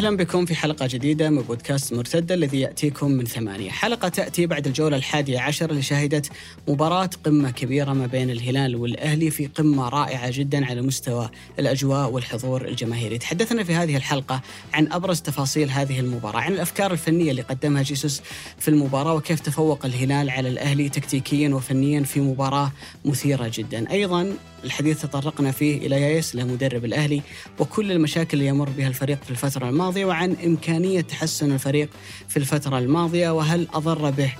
أهلا بكم في حلقة جديدة من بودكاست مرتدة الذي يأتيكم من ثمانية. حلقة تأتي بعد الجولة الحادية عشر اللي شهدت مباراة قمة كبيرة ما بين الهلال والأهلي في قمة رائعة جدا على مستوى الأجواء والحضور الجماهيري. تحدثنا في هذه الحلقة عن أبرز تفاصيل هذه المباراة عن الأفكار الفنية اللي قدمها جيسوس في المباراة وكيف تفوق الهلال على الأهلي تكتيكيا وفنيا في مباراة مثيرة جدا. أيضا الحديث تطرقنا فيه إلى يايس لمدرب الأهلي وكل المشاكل اللي يمر بها الفريق في الفترة الماضية وعن إمكانية تحسن الفريق في الفترة الماضية وهل أضر به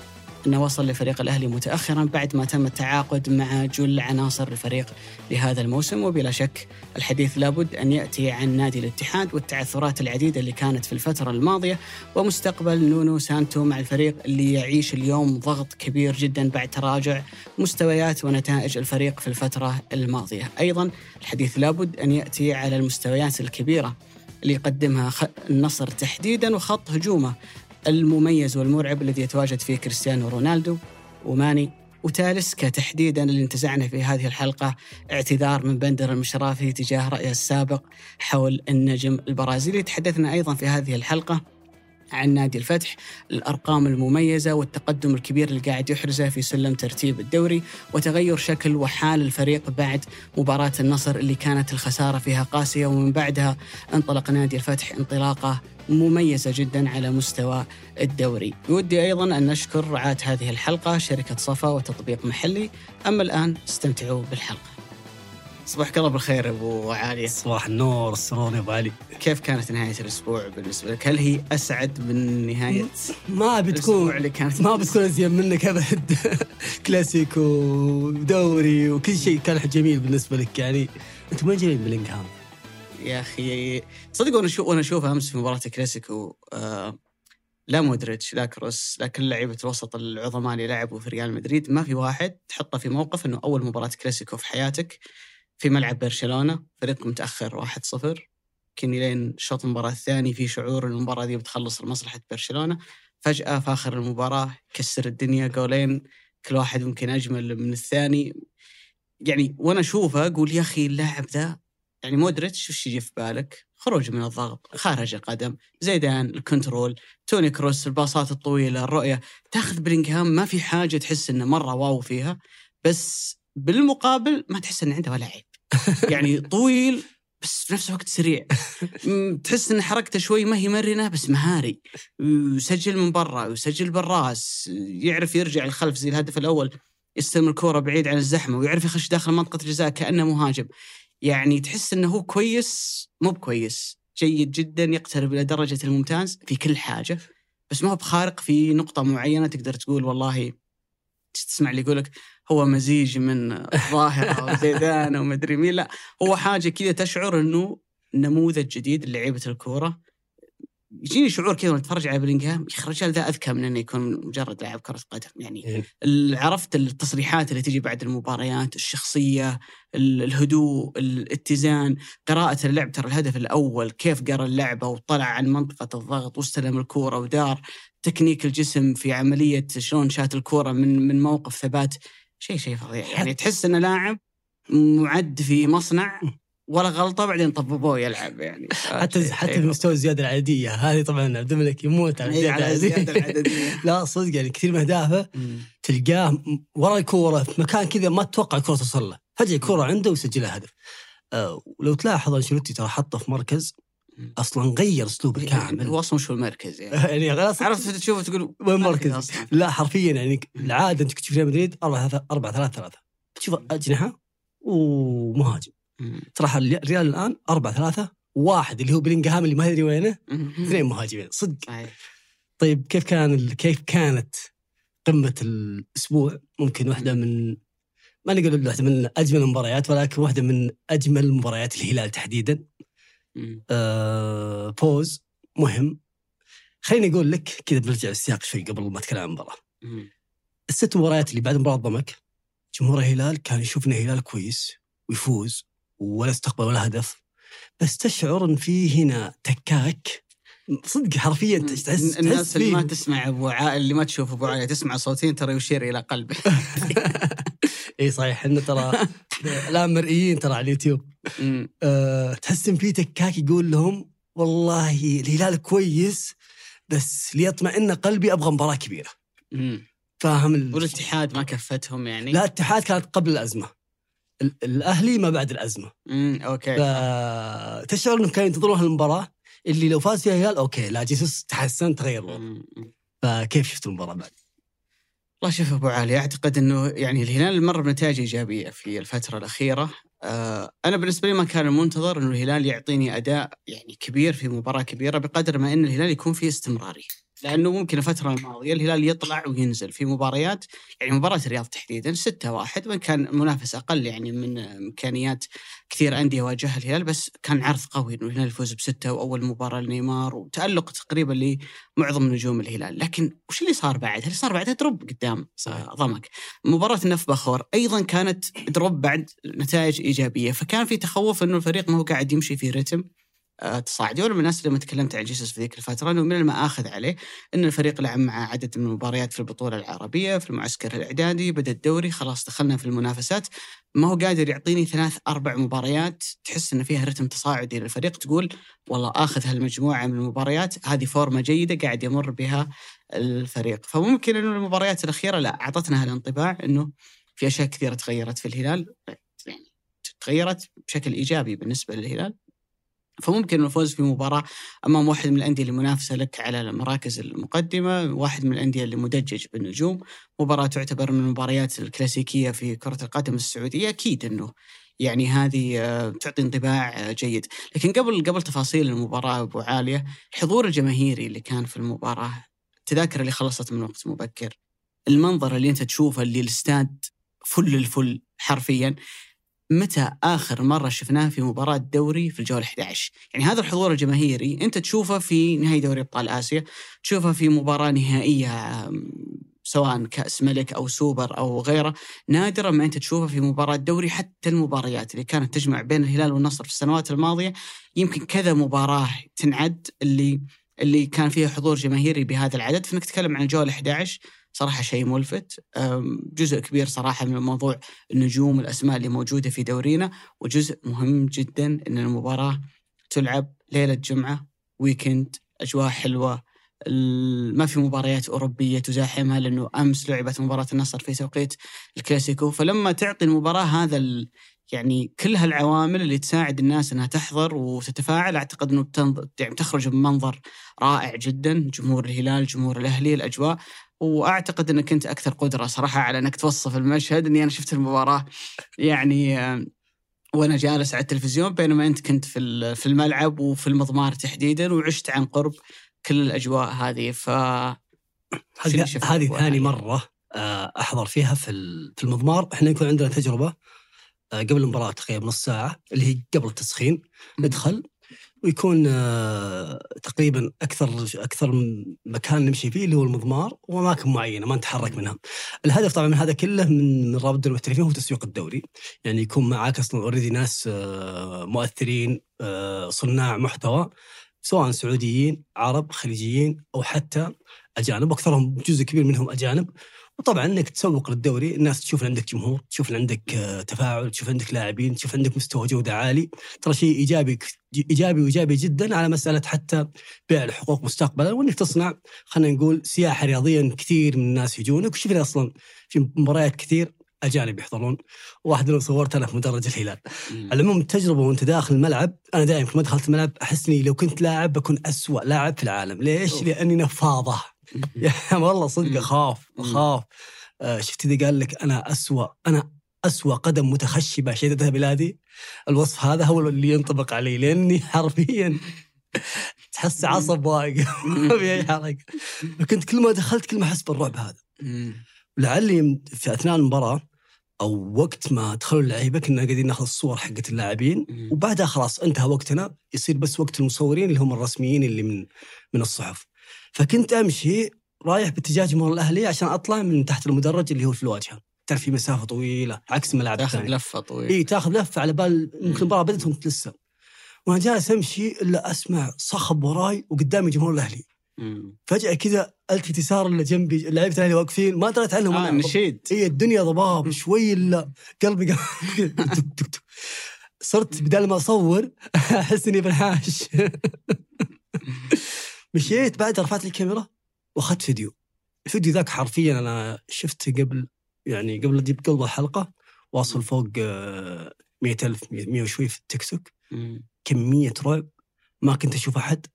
أنه وصل لفريق الأهلي متأخرا بعد ما تم التعاقد مع جل عناصر الفريق لهذا الموسم. وبلا شك الحديث لابد أن يأتي عن نادي الاتحاد والتعثرات العديدة اللي كانت في الفترة الماضية ومستقبل نونو سانتو مع الفريق اللي يعيش اليوم ضغط كبير جدا بعد تراجع مستويات ونتائج الفريق في الفترة الماضية. أيضا الحديث لابد أن يأتي على المستويات الكبيرة اللي يقدمها النصر تحديدا وخط هجومه. المميز والمرعب الذي يتواجد فيه كريستيانو رونالدو وماني. وتالسكا تحديدا اللي انتزعنا في هذه الحلقة اعتذار من بندر المشرافي تجاه رأيه السابق حول النجم البرازيلي. تحدثنا أيضا في هذه الحلقة عن نادي الفتح الأرقام المميزة والتقدم الكبير اللي قاعد يحرزه في سلم ترتيب الدوري وتغير شكل وحال الفريق بعد مباراة النصر اللي كانت الخسارة فيها قاسية ومن بعدها انطلق نادي الفتح انطلاقة مميزة جدا على مستوى الدوري. ودي أيضا أن نشكر رعاة هذه الحلقة شركة صفا وتطبيق محلي. أما الآن استمتعوا بالحلقة. صباحك الله بالخير يا أبو عاليه صباح النور السرور يا أبو علي. كيف كانت نهاية الأسبوع بالنسبة لك؟ هل هي أسعد من نهاية ما بتكون اللي كانت؟ ما بتكون أزين منك أبد. كلاسيكو ودوري وكل شيء كان جميل بالنسبة لك يعني. أنت وين جاي بلينغهام؟ يا أخي. صدق وأنا أشوف وأنا أمس في مباراة الكلاسيكو آه لا مودريتش لا كروس لا كل لعيبة الوسط العظماء اللي لعبوا في ريال مدريد. ما في واحد تحطه في موقف إنه أول مباراة كلاسيكو في حياتك في ملعب برشلونة فريق متأخر 1-0 يمكن لين الشوط المباراة الثاني في شعور ان المباراة دي بتخلص لمصلحة برشلونة. فجأة في آخر المباراة كسر الدنيا جولين كل واحد ممكن أجمل من الثاني. يعني وأنا أشوفه أقول يا أخي اللاعب ذا يعني مودريتش وش يجي في بالك؟ خروج من الضغط، خارج القدم، زيدان، ال control، توني كروس، الباصات الطويلة، الرؤية، تاخذ بلينغهام ما في حاجة تحس إنه مرة wow فيها، بس بالمقابل ما تحس إنه عنده ولا عيب. يعني طويل بس في نفس الوقت سريع تحس إن حركته شوي ما هي مرنة بس مهاري يسجل من برا ويسجل بالراس يعرف يرجع الخلف زي الهدف الأول يستلم الكورة بعيد عن الزحمة ويعرف يخش داخل منطقة الجزاء كأنه مهاجم يعني تحس إنه هو كويس مو بكويس جيد جدا يقترب إلى درجة الممتاز في كل حاجة. بس ما هو بخارق في نقطة معينة تقدر تقول والله تسمع اللي يقولك هو مزيج من الظاهرة وزيدان ومدري مين. لا هو حاجة كذا تشعر أنه نموذج جديد للعيبة الكورة. يجيني شعور كذا وأنا أتفرج على بلينغهام يا أخي الرجال ذا أذكى من إنه يكون مجرد لاعب كرة قدم. يعني إيه. عرفت التصريحات اللي تجي بعد المباريات الشخصية الهدوء الاتزان قراءة اللعب ترى الهدف الأول كيف قرأ اللعبة وطلع عن منطقة الضغط واستلم الكورة ودار تكنيك الجسم في عملية شلون شات الكورة من من موقف ثبات شيء شيء فظيع. يعني تحس إنه لاعب معد في مصنع ولا غلطة بعدين طببوه يلعب يعني. حتى حتى في مستوى الزيادة العدديه هذه طبعا عبد الملك يموت على إيه، الزيادة العدديه لا صدق يعني كثير من اهدافه تلقاه ورا الكورة في مكان كذا ما تتوقع الكورة توصل له. فجأة الكورة عنده ويسجلها هدف. أه ولو تلاحظ أنشيلوتي ترى حطه في مركز. أصلا غير اسلوب الكامل هو أصلا شو المركز يعني. يعني خلاص. عرفت تشوفه تقول وين مركز؟ لا حرفيا يعني العادة أنت تشوف ريال مدريد 4 3 4 3 3 تشوف أجنحة ومهاجم. ترى الريال الآن 4 3 واحد اللي هو بلينغهام اللي ما ادري وينه اثنين مهاجمين. صدق. طيب كيف كان كيف كانت قمة الأسبوع؟ ممكن واحدة من ما نقول واحدة من أجمل المباريات ولكن واحدة من أجمل مباريات الهلال تحديدا. آه بوز مهم. خليني أقول لك كذا بنرجع السياق شوي قبل ما أتكلم عن المباراة. الست مباريات اللي بعد مباراه ضمك جمهور الهلال كان يشوف إن الهلال كويس ويفوز. ولا استقبل ولا هدف بس تشعر إن في هنا تكاك. صدق حرفيا تحس الناس اللي ما تسمع أبو عائل اللي ما تشوف أبو عائل تسمع صوتين ترى يشير إلى قلبه. إي صحيح إحنا ترى الآن مرئيين ترى على اليوتيوب. أه تحس إن في تكة يقول لهم والله الهلال كويس بس ليطمئن قلبي أبغى مباراة كبيرة. فاهم ال- والاتحاد ما كفتهم يعني؟ لا الاتحاد كانت قبل الأزمة. ال- الأهلي ما بعد الأزمة. امم أوكي. فتشعر إنهم كانوا ينتظرون هالمباراة. اللي لو فاز فيها الهلال أوكي لا جيسوس تحسن تغير الوضع. فكيف شفت المباراة بعد؟ والله شوف أبو علي أعتقد إنه يعني الهلال مر بنتائج إيجابية في الفترة الأخيرة. آه أنا بالنسبة لي ما كان المنتظر إنه الهلال يعطيني أداء يعني كبير في مباراة كبيرة بقدر ما إن الهلال يكون فيه استمرارية. لأنه ممكن الفترة الماضية الهلال يطلع وينزل في مباريات يعني مباراة الرياض تحديدا 6 1 وإن كان منافس أقل يعني من إمكانيات كثير أندية واجهها الهلال بس كان عرض قوي إنه الهلال يفوز بستة وأول مباراة لنيمار وتألق تقريبا لمعظم نجوم الهلال لكن وش اللي صار بعد؟ اللي صار بعدها drop قدام ضمك مباراة نافباخور أيضا كانت drop بعد نتائج إيجابية فكان في تخوف إنه الفريق ما هو قاعد يمشي في رتم تصاعدي وأنا من الناس اللي لما تكلمت عن جيسوس في ذيك الفترة إنه من المآخذ عليه إن الفريق لعب مع عدد من المباريات في البطولة العربية في المعسكر الإعدادي بدأ الدوري خلاص دخلنا في المنافسات. ما هو قادر يعطيني ثلاث أربع مباريات تحس إن فيها رتم تصاعدي للفريق تقول والله آخذ هالمجموعة من المباريات هذه فورمة جيدة قاعد يمر بها الفريق. فممكن إنه المباريات الأخيرة لا أعطتنا هالانطباع إنه في أشياء كثيرة تغيرت في الهلال. يعني تغيرت بشكل إيجابي بالنسبة للهلال. فممكن الفوز في مباراة أمام واحد من الأندية اللي منافسة لك على المراكز المقدمة واحد من الأندية اللي مدجج بالنجوم. مباراة تعتبر من المباريات الكلاسيكية في كرة القدم السعودية. أكيد أنه يعني هذه آه، تعطي انطباع آه، جيد. لكن قبل قبل تفاصيل المباراة أبو عالية الحضور الجماهيري اللي كان في المباراة التذاكر اللي خلصت من وقت مبكر. المنظر اللي أنت تشوفه اللي الإستاد فل الفل حرفيا. متى آخر مرة شفناه في مباراة دوري في الجولة 11 يعني هذا الحضور الجماهيري أنت تشوفه في نهائي دوري أبطال آسيا تشوفه في مباراة نهائية سواء كأس ملك أو سوبر أو غيره نادرا ما أنت تشوفه في مباراة دوري حتى المباريات اللي كانت تجمع بين الهلال والنصر في السنوات الماضية. يمكن كذا مباراة تنعد اللي اللي كان فيها حضور جماهيري بهذا العدد. فإنك تتكلم عن الجولة 11 صراحة شيء ملفت. جزء كبير صراحة من الموضوع النجوم الاسماء اللي موجودة في دورينا وجزء مهم جدا إن المباراة تلعب ليلة جمعة ويكند أجواء حلوة. ال- ما في مباريات أوروبية تزاحمها لأنه أمس لعبت مباراة النصر في توقيت الكلاسيكو. فلما تعطي المباراة هذا ال... يعني كل هالعوامل اللي تساعد الناس إنها تحضر وتتفاعل أعتقد إنه بتنظ... يعني بتخرج بمنظر رائع جدا. جمهور الهلال جمهور الأهلي الأجواء. وأعتقد إنك أنت أكثر قدرة صراحة على إنك توصف المشهد إني أنا شفت المباراة يعني آه، وأنا جالس على التلفزيون بينما أنت كنت في في الملعب وفي المضمار تحديدا وعشت عن قرب كل الأجواء هذه. ف هذه ثاني؟ مرة آه، أحضر فيها في في المضمار. إحنا يكون عندنا تجربة آه، قبل المباراة تقريبا نص ساعة اللي هي قبل التسخين. ندخل ويكون آه، تقريبا أكثر أكثر مكان نمشي فيه اللي هو المضمار وأماكن معينة ما نتحرك منها. الهدف طبعا من هذا كله من من رابط المحترفين هو تسويق الدوري، يعني يكون معك أصلا اوريدي ناس آه، مؤثرين آه، صناع محتوى سواء سعوديين، عرب، خليجيين أو حتى أجانب. واكثرهم جزء كبير منهم أجانب. وطبعا إنك تسوق للدوري الناس تشوف عندك جمهور تشوف عندك آه، تفاعل تشوف عندك لاعبين تشوف عندك مستوى جودة عالي. ترى شيء إيجابي إيجابي وإيجابي جدا على مسألة حتى بيع الحقوق مستقبلا. وإنك تصنع خلينا نقول سياحة رياضيا كثير من الناس يجونك وشفنا أصلا في مباريات كثير أجانب يحضرون. واحد منهم صورت أنا في مدرج الهلال. على العموم التجربه وأنت داخل الملعب أنا دائما ما دخلت الملعب أحس إني لو كنت لاعب بكون أسوأ لاعب في العالم. ليش؟ لأني نفاضة. والله صدق. أخاف. أخاف آه شفت إذا قال لك أنا أسوأ أنا أسوأ قدم متخشبة شهدتها بلادي الوصف هذا هو اللي ينطبق علي لأني حرفيا تحس عصب واقف ما في أي حركة كنت كل ما دخلت كل ما أحس بالرعب هذا. لعلي في أثناء المباراة أو وقت ما دخلوا اللعيبة كنا قاعدين ناخذ الصور حقت اللاعبين. وبعدها خلاص انتهى وقتنا يصير بس وقت المصورين اللي هم الرسميين اللي من من الصحف فكنت أمشي رايح باتجاه جمهور الأهلي عشان أطلع من تحت المدرج اللي هو في الواجهة. تعرف في مسافة طويلة عكس ملعب تاخذ الثاني. لفة طويلة. إي تاخذ لفة على بال يمكن المباراه بدات وانت لسه وأنا جالس أمشي إلا أسمع صخب وراي وقدامي جمهور الأهلي. مم. فجأة كذا التفت يسار اللي جنبي لعيبه الأهلي واقفين ما دريت عنهم آه أنا. نشيد. هي الدنيا ضباب شوي إلا قلبي. صرت بدل ما أصور أحس إني بنحاش. مشيت بعد رفعت الكاميرا واخذت فيديو. الفيديو ذاك حرفيا أنا شفته قبل يعني قبل أجيب قلب الحلقة واصل فوق 100000 100 وشوي في التيك توك. كمية رعب. ما كنت أشوف أحد.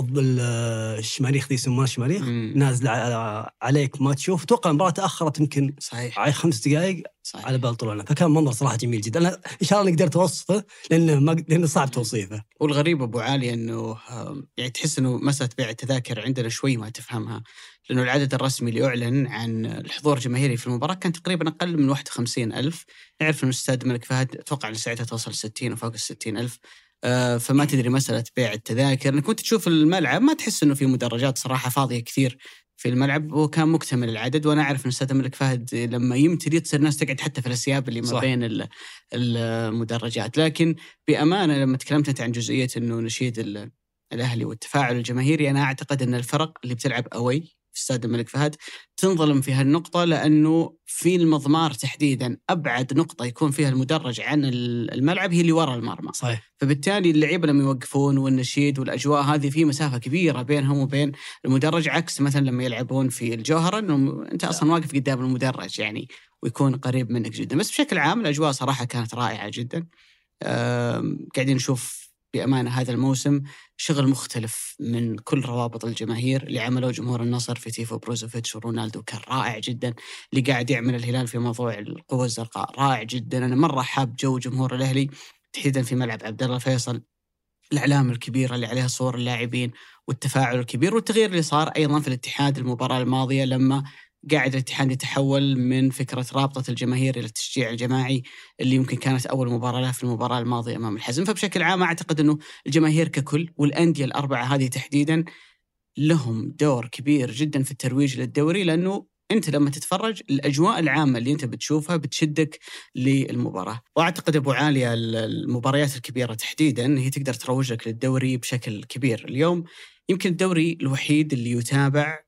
الشماريخ ذي يسمونها شماريخ نازلة عليك ما تشوف. أتوقع المباراة تأخرت يمكن صحيح. على خمس دقائق صحيح. على بال طلوعنا فكان منظر صراحة جميل جدا. أنا إن شاء الله قدرت اوصفه لأنه ما لأنه صعب توصيفه. والغريب أبو علي إنه يعني تحس إنه مساله بيع التذاكر عندنا شوي ما تفهمها. لأنه العدد الرسمي اللي أعلن عن الحضور الجماهيري في المباراة كان تقريبا أقل من 51 ألف. نعرف إنه استاد الملك فهد أتوقع ان ساعتها توصل 60 وفوق ال 60 ألف. آه، فما تدري مسألة بيع التذاكر. إنك كنت تشوف الملعب ما تحس إنه في مدرجات صراحة فاضية كثير في الملعب. وكان مكتمل العدد وأنا أعرف إن استاد الملك فهد لما يمتلي تصير الناس تقعد حتى في الأسياب اللي ما. بين المدرجات. لكن بأمانة لما تكلمت أنت عن جزئية إنه نشيد الأهلي والتفاعل الجماهيري أنا أعتقد إن الفرق اللي بتلعب أوي في استاد الملك فهد تنظلم في هالنقطة لأنه في المضمار تحديدا. أبعد نقطة يكون فيها المدرج عن الملعب هي اللي وراء المرمى. صحيح. فبالتالي اللعيبة لما يوقفون والنشيد والأجواء هذه في مسافة كبيرة بينهم وبين المدرج عكس مثلا لما يلعبون في الجوهرة أنه أنت أصلا واقف قدام المدرج يعني ويكون قريب منك جدا. بس بشكل عام الأجواء صراحة كانت رائعة جدا. قاعدين نشوف بأمانة هذا الموسم شغل مختلف من كل روابط الجماهير اللي عمله جمهور النصر في تيفو بروزوفيتش ورونالدو كان رائع جدا. اللي قاعد يعمل الهلال في موضوع القوة الزرقاء رائع جدا. أنا مرة حاب جو جمهور الأهلي تحديدا في ملعب عبد الله فيصل. الإعلام الكبيره اللي عليها صور اللاعبين والتفاعل الكبير والتغيير اللي صار أيضا في الاتحاد المباراة الماضية لما قاعد الاتحاد يتحول من فكرة رابطة الجماهير إلى التشجيع الجماعي اللي يمكن كانت أول مباراة له في المباراة الماضية أمام الحزم. فبشكل عام أعتقد أنه الجماهير ككل والأندية الأربعة هذه تحديدا لهم دور كبير جدا في الترويج للدوري لأنه أنت لما تتفرج الأجواء العامة اللي أنت بتشوفها بتشدك للمباراة، وأعتقد أبو عالية المباريات الكبيرة تحديدا هي تقدر تروج لك للدوري بشكل كبير، اليوم يمكن الدوري الوحيد اللي يتابع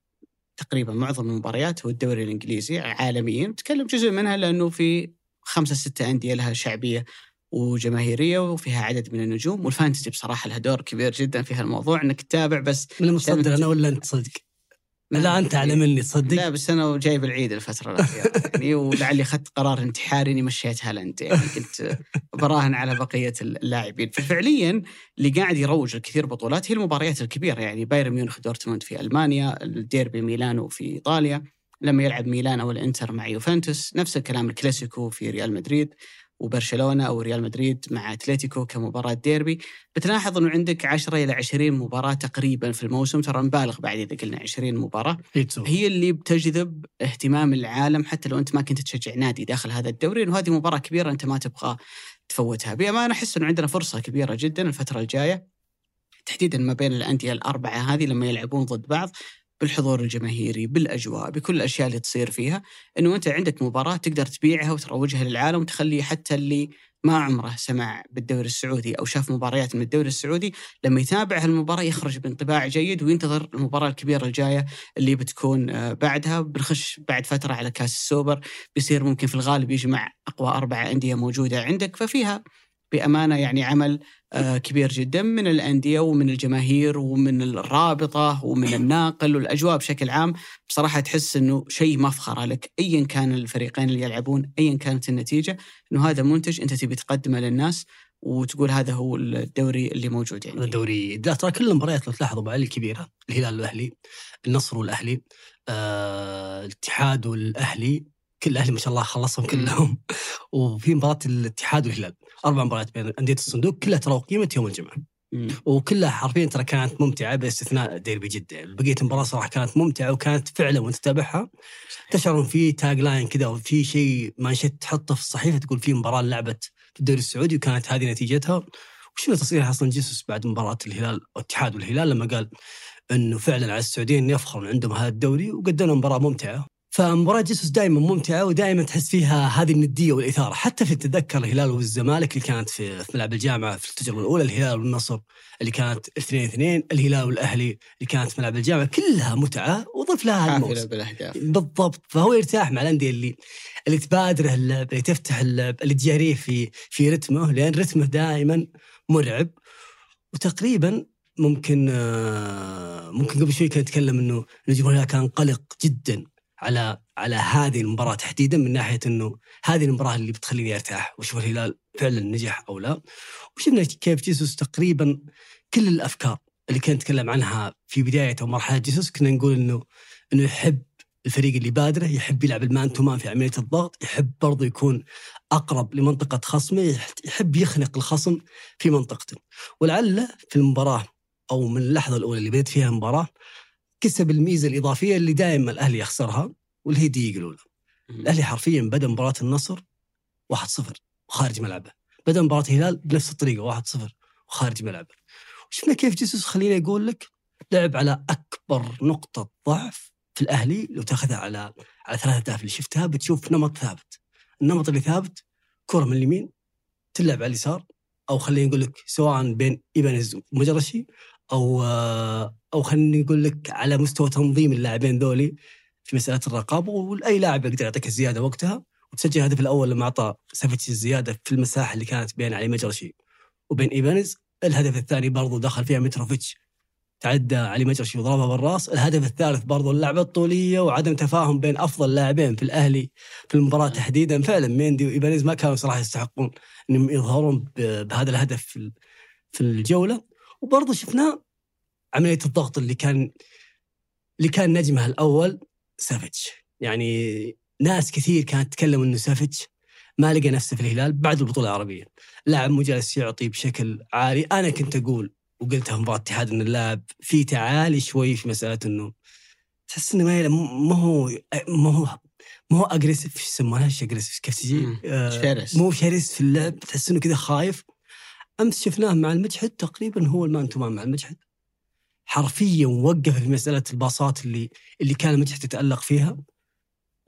تقريبا معظم المباريات هو الدوري الإنجليزي عالميا. تكلم جزء منها لأنه في خمسة ستة أندية لها شعبية وجماهيرية وفيها عدد من النجوم. والفانتسي بصراحة لها دور كبير جدا في هالموضوع. إنك تتابع بس من المصدر أنا ولا أنت صدق؟ لا أنت اعلى مني تصدق لا بس أنا جايب العيد الفترة الأخيرة يعني ولعلي أخذت قرار انتحاري إني مشيت هالاند يعني كنت براهن على بقية اللاعبين. ففعليا اللي قاعد يروج لكثير بطولات هي المباريات الكبيرة يعني بايرن ميونخ دورتموند في ألمانيا الديربي ميلانو في إيطاليا لما يلعب ميلان أو الانتر مع يوفنتوس نفس الكلام الكلاسيكو في ريال مدريد. وبرشلونة أو ريال مدريد مع أتلتيكو كمباراة ديربي. بتلاحظ إنه عندك 10 إلى 20 مباراة تقريبا في الموسم ترى نبالغ بعد إذا قلنا 20 مباراة. هي اللي بتجذب اهتمام العالم حتى لو أنت ما كنت تشجع نادي داخل هذا الدوري إنه هذه مباراة كبيرة أنت ما تبغى تفوتها. بأمانة أحس إنه عندنا فرصة كبيرة جدا الفترة الجاية تحديدا ما بين الأندية الأربعة هذه لما يلعبون ضد بعض. بالحضور الجماهيري بالأجواء بكل الأشياء اللي تصير فيها إنه أنت عندك مباراة تقدر تبيعها وتروجها للعالم وتخلي حتى اللي ما عمره سمع بالدوري السعودي أو شاف مباريات من الدوري السعودي لما يتابع هالمباراة يخرج بانطباع جيد وينتظر المباراة الكبيرة الجاية اللي بتكون آه، بعدها بنخش بعد فترة على كاس السوبر بيصير ممكن في الغالب يجمع أقوى اربعه أندية موجودة عندك ففيها بأمانة يعني عمل كبير جدا من الأندية ومن الجماهير ومن الرابطة ومن الناقل والأجواء بشكل عام. بصراحة تحس إنه شيء مفخره لك ايا كان الفريقين اللي يلعبون ايا كانت النتيجة إنه هذا منتج أنت تبي تقدمه للناس وتقول هذا هو الدوري اللي موجود يعني. الدوري ترى كل المباريات لو تلاحظوا بعلي الكبيرة الهلال والأهلي النصر والأهلي آه، الاتحاد والأهلي كل الأهلي ما شاء الله خلصهم كلهم. وفي مباراة الاتحاد والهلال. أربع مباريات بين أندية الصندوق كلها ترى قيمة يوم الجمعة. وكلها حرفيا ترى كانت ممتعة باستثناء ديربي جدة، بقية المباراة صراحة كانت ممتعة وكانت فعلا وأنت تتابعها. تشعر في تاج لاين كذا وفي شيء مانشيت تحطه في الصحيفة تقول في مباراة لعبت في الدوري السعودي وكانت هذه نتيجتها. وشنو تصريح أصلا جيسوس بعد مباراة الهلال الاتحاد والهلال لما قال إنه فعلا على السعوديين يفخرون عندهم هذا الدوري وقدموا مباراة ممتعة. فمباراة جيسوس دائما ممتعة ودائما تحس فيها هذه الندية والإثارة. حتى في تتذكر الهلال والزمالك اللي كانت في, في ملعب الجامعة في التجربة الأولى الهلال والنصر اللي كانت 2 2 الهلال والأهلي اللي كانت في ملعب الجامعة كلها متعة ضيف لها بالاهداف بالضبط. فهو يرتاح مع الأندية اللي اللي تبادره اللعب اللي تفتح اللعب اللي تجاريه في في رتمه لأن رتمه دائما مرعب. وتقريبا ممكن آه، ممكن قبل شوي كان نتكلم إنه الجمهور كان قلق جدا. على على هذه المباراة تحديدا من ناحية إنه هذه المباراة اللي بتخليني أرتاح واشوف الهلال فعلا نجح أو لا. وشفنا كيف جيسوس تقريبا كل الأفكار اللي كان نتكلم عنها في بدايه أو مرحله جيسوس كنا نقول إنه إنه يحب الفريق اللي بادره يحب يلعب المان تو مان في عملية الضغط يحب برضه يكون أقرب لمنطقة خصمه يحب يخنق الخصم في منطقته. ولعل في المباراة أو من اللحظة الأولى اللي بدأت فيها المباراة كسب الميزة الإضافية اللي دائما الأهلي يخسرها واللي هي دقيقه الاولى الأهلي حرفيا بدا مباراة النصر 1-0 وخارج ملعبه. بدا مباراة الهلال بنفس الطريقة 1-0 وخارج ملعبه. وشفنا كيف جيسوس خليني أقول لك لعب على أكبر نقطة ضعف في الأهلي لو تأخذها على على ثلاث اهداف اللي شفتها بتشوف نمط ثابت. النمط اللي ثابت كرة من اليمين تلعب على اليسار أو خليني أقول لك سواء بين ايبانيز ومجرشي أو أو خليني أقول لك على مستوى تنظيم اللاعبين ذولي في مسألة الرقابة وأي لاعب يقدر يعطيك الزيادة وقتها وتسجل الهدف الأول لما أعطى سافيتش الزيادة في المساحة اللي كانت بين علي مجرشي وبين ايبانيز الهدف الثاني برضو دخل فيها متروفيتش تعدى علي مجرشي وضربها بالراس. الهدف الثالث برضو اللعبة الطولية وعدم تفاهم بين أفضل لاعبين في الأهلي في المباراة تحديدا. فعلا ميندي وإيبانيز ما كانوا صراحة يستحقون أنهم يظهرون بهذا الهدف في في وبرضو شفنا عملية الضغط اللي كان اللي كان نجمها الأول سافيتش. يعني ناس كثير كانت تتكلم أنه سافيتش ما لقى نفسه في الهلال بعد البطولة العربية. لاعب مو جالس يعطي بشكل عالي. أنا كنت أقول وقلتها مباراة اتحاد إن اللاعب في تعالي شوي في مسألة إنه تحس إنه ما هو ما هو ما هو aggressive إيش يسمونها؟ إيش aggressive كيف تجي؟ آه شرس مو شرس في اللعب. تحس إنه كذا خايف. أمس شفناه مع المجحد تقريبا هو ال man to man مع المجحد حرفيا وقف في مسألة الباصات اللي اللي كان المجحد يتألق فيها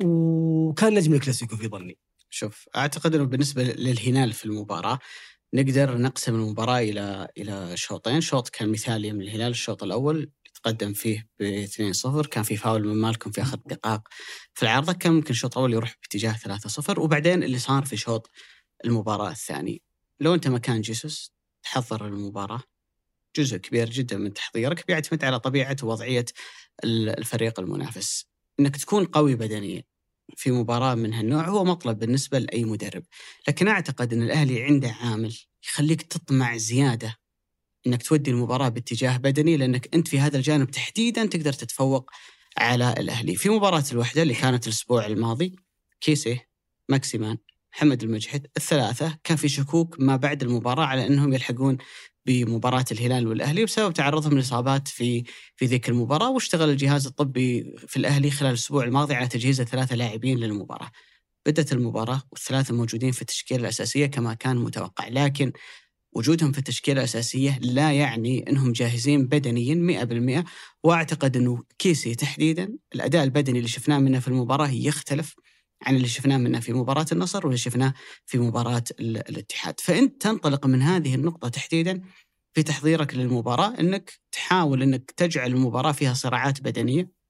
وكان نجم الكلاسيكو في ظني. شوف أعتقد إنه بالنسبة للهلال في المباراة نقدر نقسم المباراة إلى إلى شوطين، شوط كان مثالي من الهلال الشوط الأول تقدم فيه ب 2-0 كان في فاول من مالكم في آخر دقائق في العارضة كان ممكن الشوط الأول يروح باتجاه 3-0 وبعدين اللي صار في شوط المباراة الثاني. لو أنت مكان جيسوس تحضر المباراة. جزء كبير جدا من تحضيرك بيعتمد على طبيعة ووضعية الفريق المنافس. إنك تكون قوي بدنيا في مباراة من هالنوع هو مطلب بالنسبة لأي مدرب. لكن أعتقد أن الأهلي عنده عامل يخليك تطمع زيادة أنك تودي المباراة باتجاه بدني لأنك أنت في هذا الجانب تحديدا تقدر تتفوق على الأهلي. في مباراة الوحدة اللي كانت الأسبوع الماضي كيسي ماكسيمان. محمد المجحد الثلاثة كان في شكوك ما بعد المباراة على أنهم يلحقون بمباراة الهلال والأهلي بسبب تعرضهم لإصابات في في ذيك المباراة واشتغل الجهاز الطبي في الأهلي خلال الأسبوع الماضي على تجهيز الثلاثة لاعبين للمباراة. بدأت المباراة والثلاثة موجودين في التشكيلة الأساسية كما كان متوقع لكن وجودهم في التشكيلة الأساسية لا يعني أنهم جاهزين بدنيا 100% وأعتقد أنه كيسي تحديدا. الأداء البدني اللي شفناه منه في المباراة يختلف عن اللي شفناه منه في مباراة النصر واللي شفناه في مباراة الاتحاد. فأنت تنطلق من هذه النقطة تحديدا في تحضيرك للمباراة أنك تحاول أنك تجعل المباراة فيها صراعات بدنية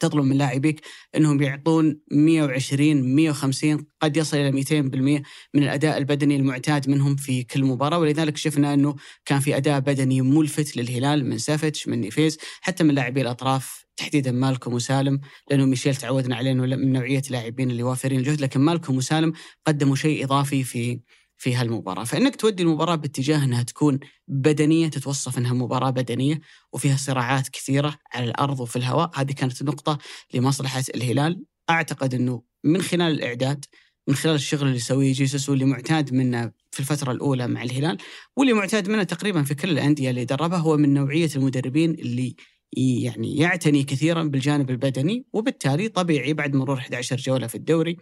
تطلب من لاعبيك إنهم يعطون 120 150 قد يصل إلى 200% من الأداء البدني المعتاد منهم في كل مباراة. ولذلك شفنا إنه كان في أداء بدني ملفت للهلال من سافيتش من نيفيز حتى من لاعبي الأطراف تحديدا مالكم وسالم لأنه ميشيل تعودنا عليه إنه من نوعية لاعبين اللي وافرين الجهد لكن مالكم وسالم قدموا شيء إضافي في في هالمباراة. فإنك تودي المباراة باتجاه أنها تكون بدنية تتوصف أنها مباراة بدنية وفيها صراعات كثيرة على الأرض وفي الهواء هذه كانت نقطة لمصلحة الهلال. أعتقد أنه من خلال الإعداد من خلال الشغل اللي يسويه جيسوس واللي معتاد منه في الفترة الأولى مع الهلال واللي معتاد منه تقريبا في كل الأندية اللي دربها هو من نوعية المدربين اللي يعني يعتني كثيرا بالجانب البدني وبالتالي طبيعي بعد مرور 11 جولة في الدوري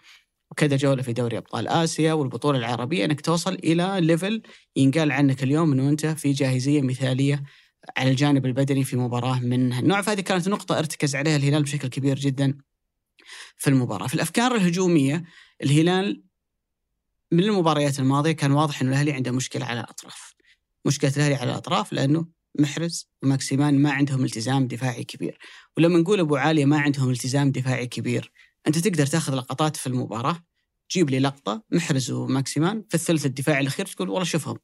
وكذا جولة في دوري أبطال آسيا والبطولة العربية أنك توصل إلى ليفل ينقال عنك اليوم أنه أنت في جاهزية مثالية على الجانب البدني في مباراة من هالنوع فهذه كانت نقطة ارتكز عليها الهلال بشكل كبير جدا في المباراة. في الأفكار الهجومية الهلال من المباريات الماضية كان واضح أنه الأهلي عنده مشكلة على الأطراف. مشكلة الأهلي على الأطراف لأنه محرز وماكسيمان ما عندهم التزام دفاعي كبير. ولما نقول أبو عاليه ما عندهم التزام دفاعي كبير أنت تقدر تاخذ لقطات في المباراة تجيب لي لقطة محرز وماكسيمان في الثلث الدفاعي الأخير تقول والله شوفهم.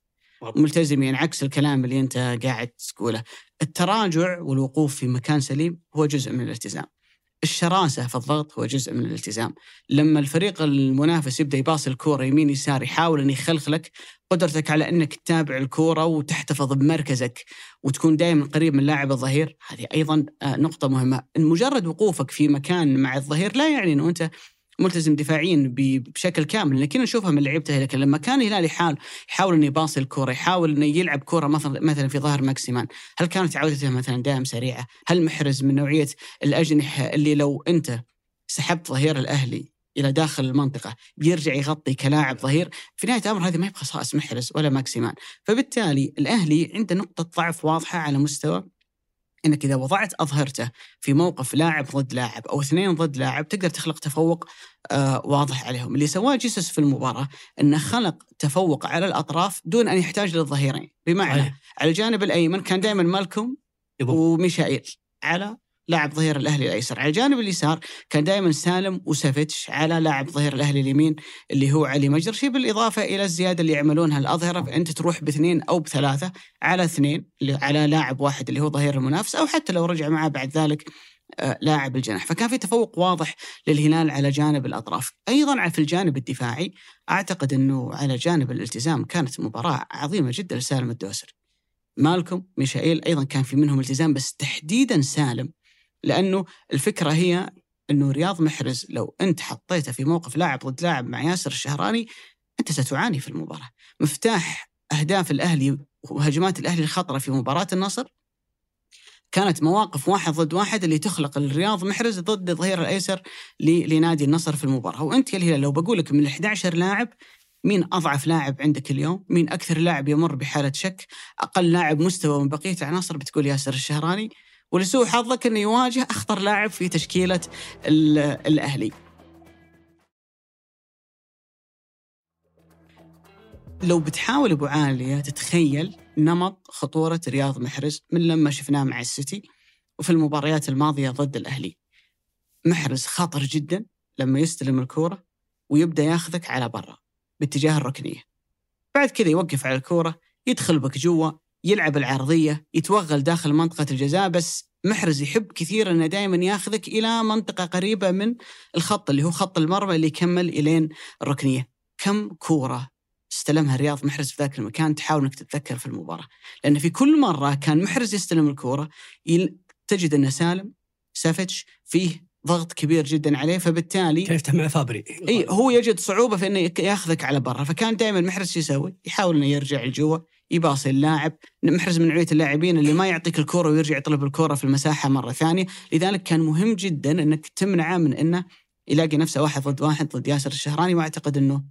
ملتزمين عكس الكلام اللي أنت قاعد تقوله. التراجع والوقوف في مكان سليم هو جزء من الالتزام. الشراسة في الضغط هو جزء من الالتزام. لما الفريق المنافس يبدأ يباصي الكورة يمين يسار يحاول أن يخلخلك قدرتك على أنك تتابع الكورة وتحتفظ بمركزك وتكون دائما قريب من لاعب الظهير هذه أيضا آه، نقطة مهمة. مجرد وقوفك في مكان مع الظهير لا يعني أنه أنت ملتزم دفاعيا بشكل كامل لكن نشوفها من لعيبته لكن لما كان الهلال يحاول يحاول إنه يباصي الكوره يحاول إنه يلعب كوره مثلا مثلا في ظهر ماكسيمان هل كانت عودته مثلا دائم سريعة؟ هل محرز من نوعية الأجنحة اللي لو أنت سحبت ظهير الأهلي إلى داخل المنطقة بيرجع يغطي كلاعب ظهير؟ في نهاية الأمر هذه ما هي بخصائص محرز ولا ماكسيمان. فبالتالي الأهلي عنده نقطة ضعف واضحة على مستوى إنك إذا وضعت أظهرته في موقف لاعب ضد لاعب أو اثنين ضد لاعب تقدر تخلق تفوق آه واضح عليهم، اللي سواه جيسوس في المباراة إنه خلق تفوق على الأطراف دون أن يحتاج للظهيرين، بمعنى أيه. على الجانب الأيمن كان دائما مالكم وميشائيل على لاعب ظهير الأهلي الأيسر، على الجانب اليسار كان دائما سالم وسافيتش على لاعب ظهير الأهلي اليمين اللي هو علي مجرشي بالإضافة إلى الزيادة اللي يعملونها الأظهرة فانت تروح باثنين أو بثلاثة على اثنين على لاعب واحد اللي هو ظهير المنافس أو حتى لو رجع معه بعد ذلك آه، لاعب الجناح. فكان في تفوق واضح للهلال على جانب الأطراف. أيضا في الجانب الدفاعي أعتقد أنه على جانب الالتزام كانت مباراة عظيمة جدا لسالم الدوسري. مالكم ميشائيل أيضا كان في منهم التزام بس تحديدا سالم لأنه الفكرة هي أنه رياض محرز لو أنت حطيته في موقف لاعب ضد لاعب مع ياسر الشهراني أنت ستعاني في المباراة. مفتاح أهداف الأهلي وهجمات الأهلي الخطرة في مباراة النصر كانت مواقف واحد ضد واحد اللي تخلق الرياض محرز ضد الظهير الأيسر لنادي النصر في المباراة، وانت يا الهلال لو بقول لك من ال 11 لاعب مين أضعف لاعب عندك اليوم؟ مين أكثر لاعب يمر بحالة شك؟ أقل لاعب مستوى من بقية العناصر بتقول ياسر الشهراني، ولسوء حظك إنه يواجه أخطر لاعب في تشكيلة الأهلي. لو بتحاول أبو عالية تتخيل نمط خطورة رياض محرز من لما شفناه مع السيتي وفي المباريات الماضية ضد الأهلي. محرز خطر جدا لما يستلم الكورة ويبدأ ياخذك على برا باتجاه الركنية. بعد كذا يوقف على الكورة يدخل بك جوا يلعب العرضية يتوغل داخل منطقة الجزاء بس محرز يحب كثير إنه دائما ياخذك إلى منطقة قريبة من الخط اللي هو خط المرمى اللي يكمل إلين الركنية. كم كورة استلمها رياض محرز في ذاك المكان تحاول إنك تتذكر في المباراة. لأن في كل مرة كان محرز يستلم الكورة تجد انه سالم سافيتش فيه ضغط كبير جدا عليه فبالتالي يفتح مع فابري إي هو يجد صعوبة في إنه ياخذك على برا. فكان دائما محرز يسوي؟ يحاول إنه يرجع لجوا. يباصي اللاعب محرز من نوعية اللاعبين اللي ما يعطيك الكورة ويرجع يطلب الكورة في المساحة مرة ثانية. لذلك كان مهم جدا أنك تمنعه من أنه يلاقي نفسه واحد ضد واحد ضد ياسر الشهراني وأعتقد أنه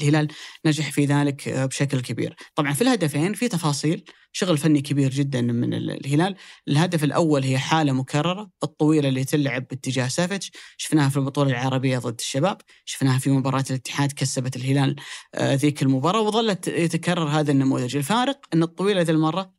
الهلال نجح في ذلك بشكل كبير. طبعا في الهدفين في تفاصيل. شغل فني كبير جدا من الهلال. الهدف الأول هي حالة مكررة الطويلة اللي تلعب باتجاه سافيتش. شفناها في البطولة العربية ضد الشباب. شفناها في مباراة الاتحاد كسبت الهلال آه، ذيك المباراة وظلت يتكرر هذا النموذج. الفارق أن الطويلة ذي المرة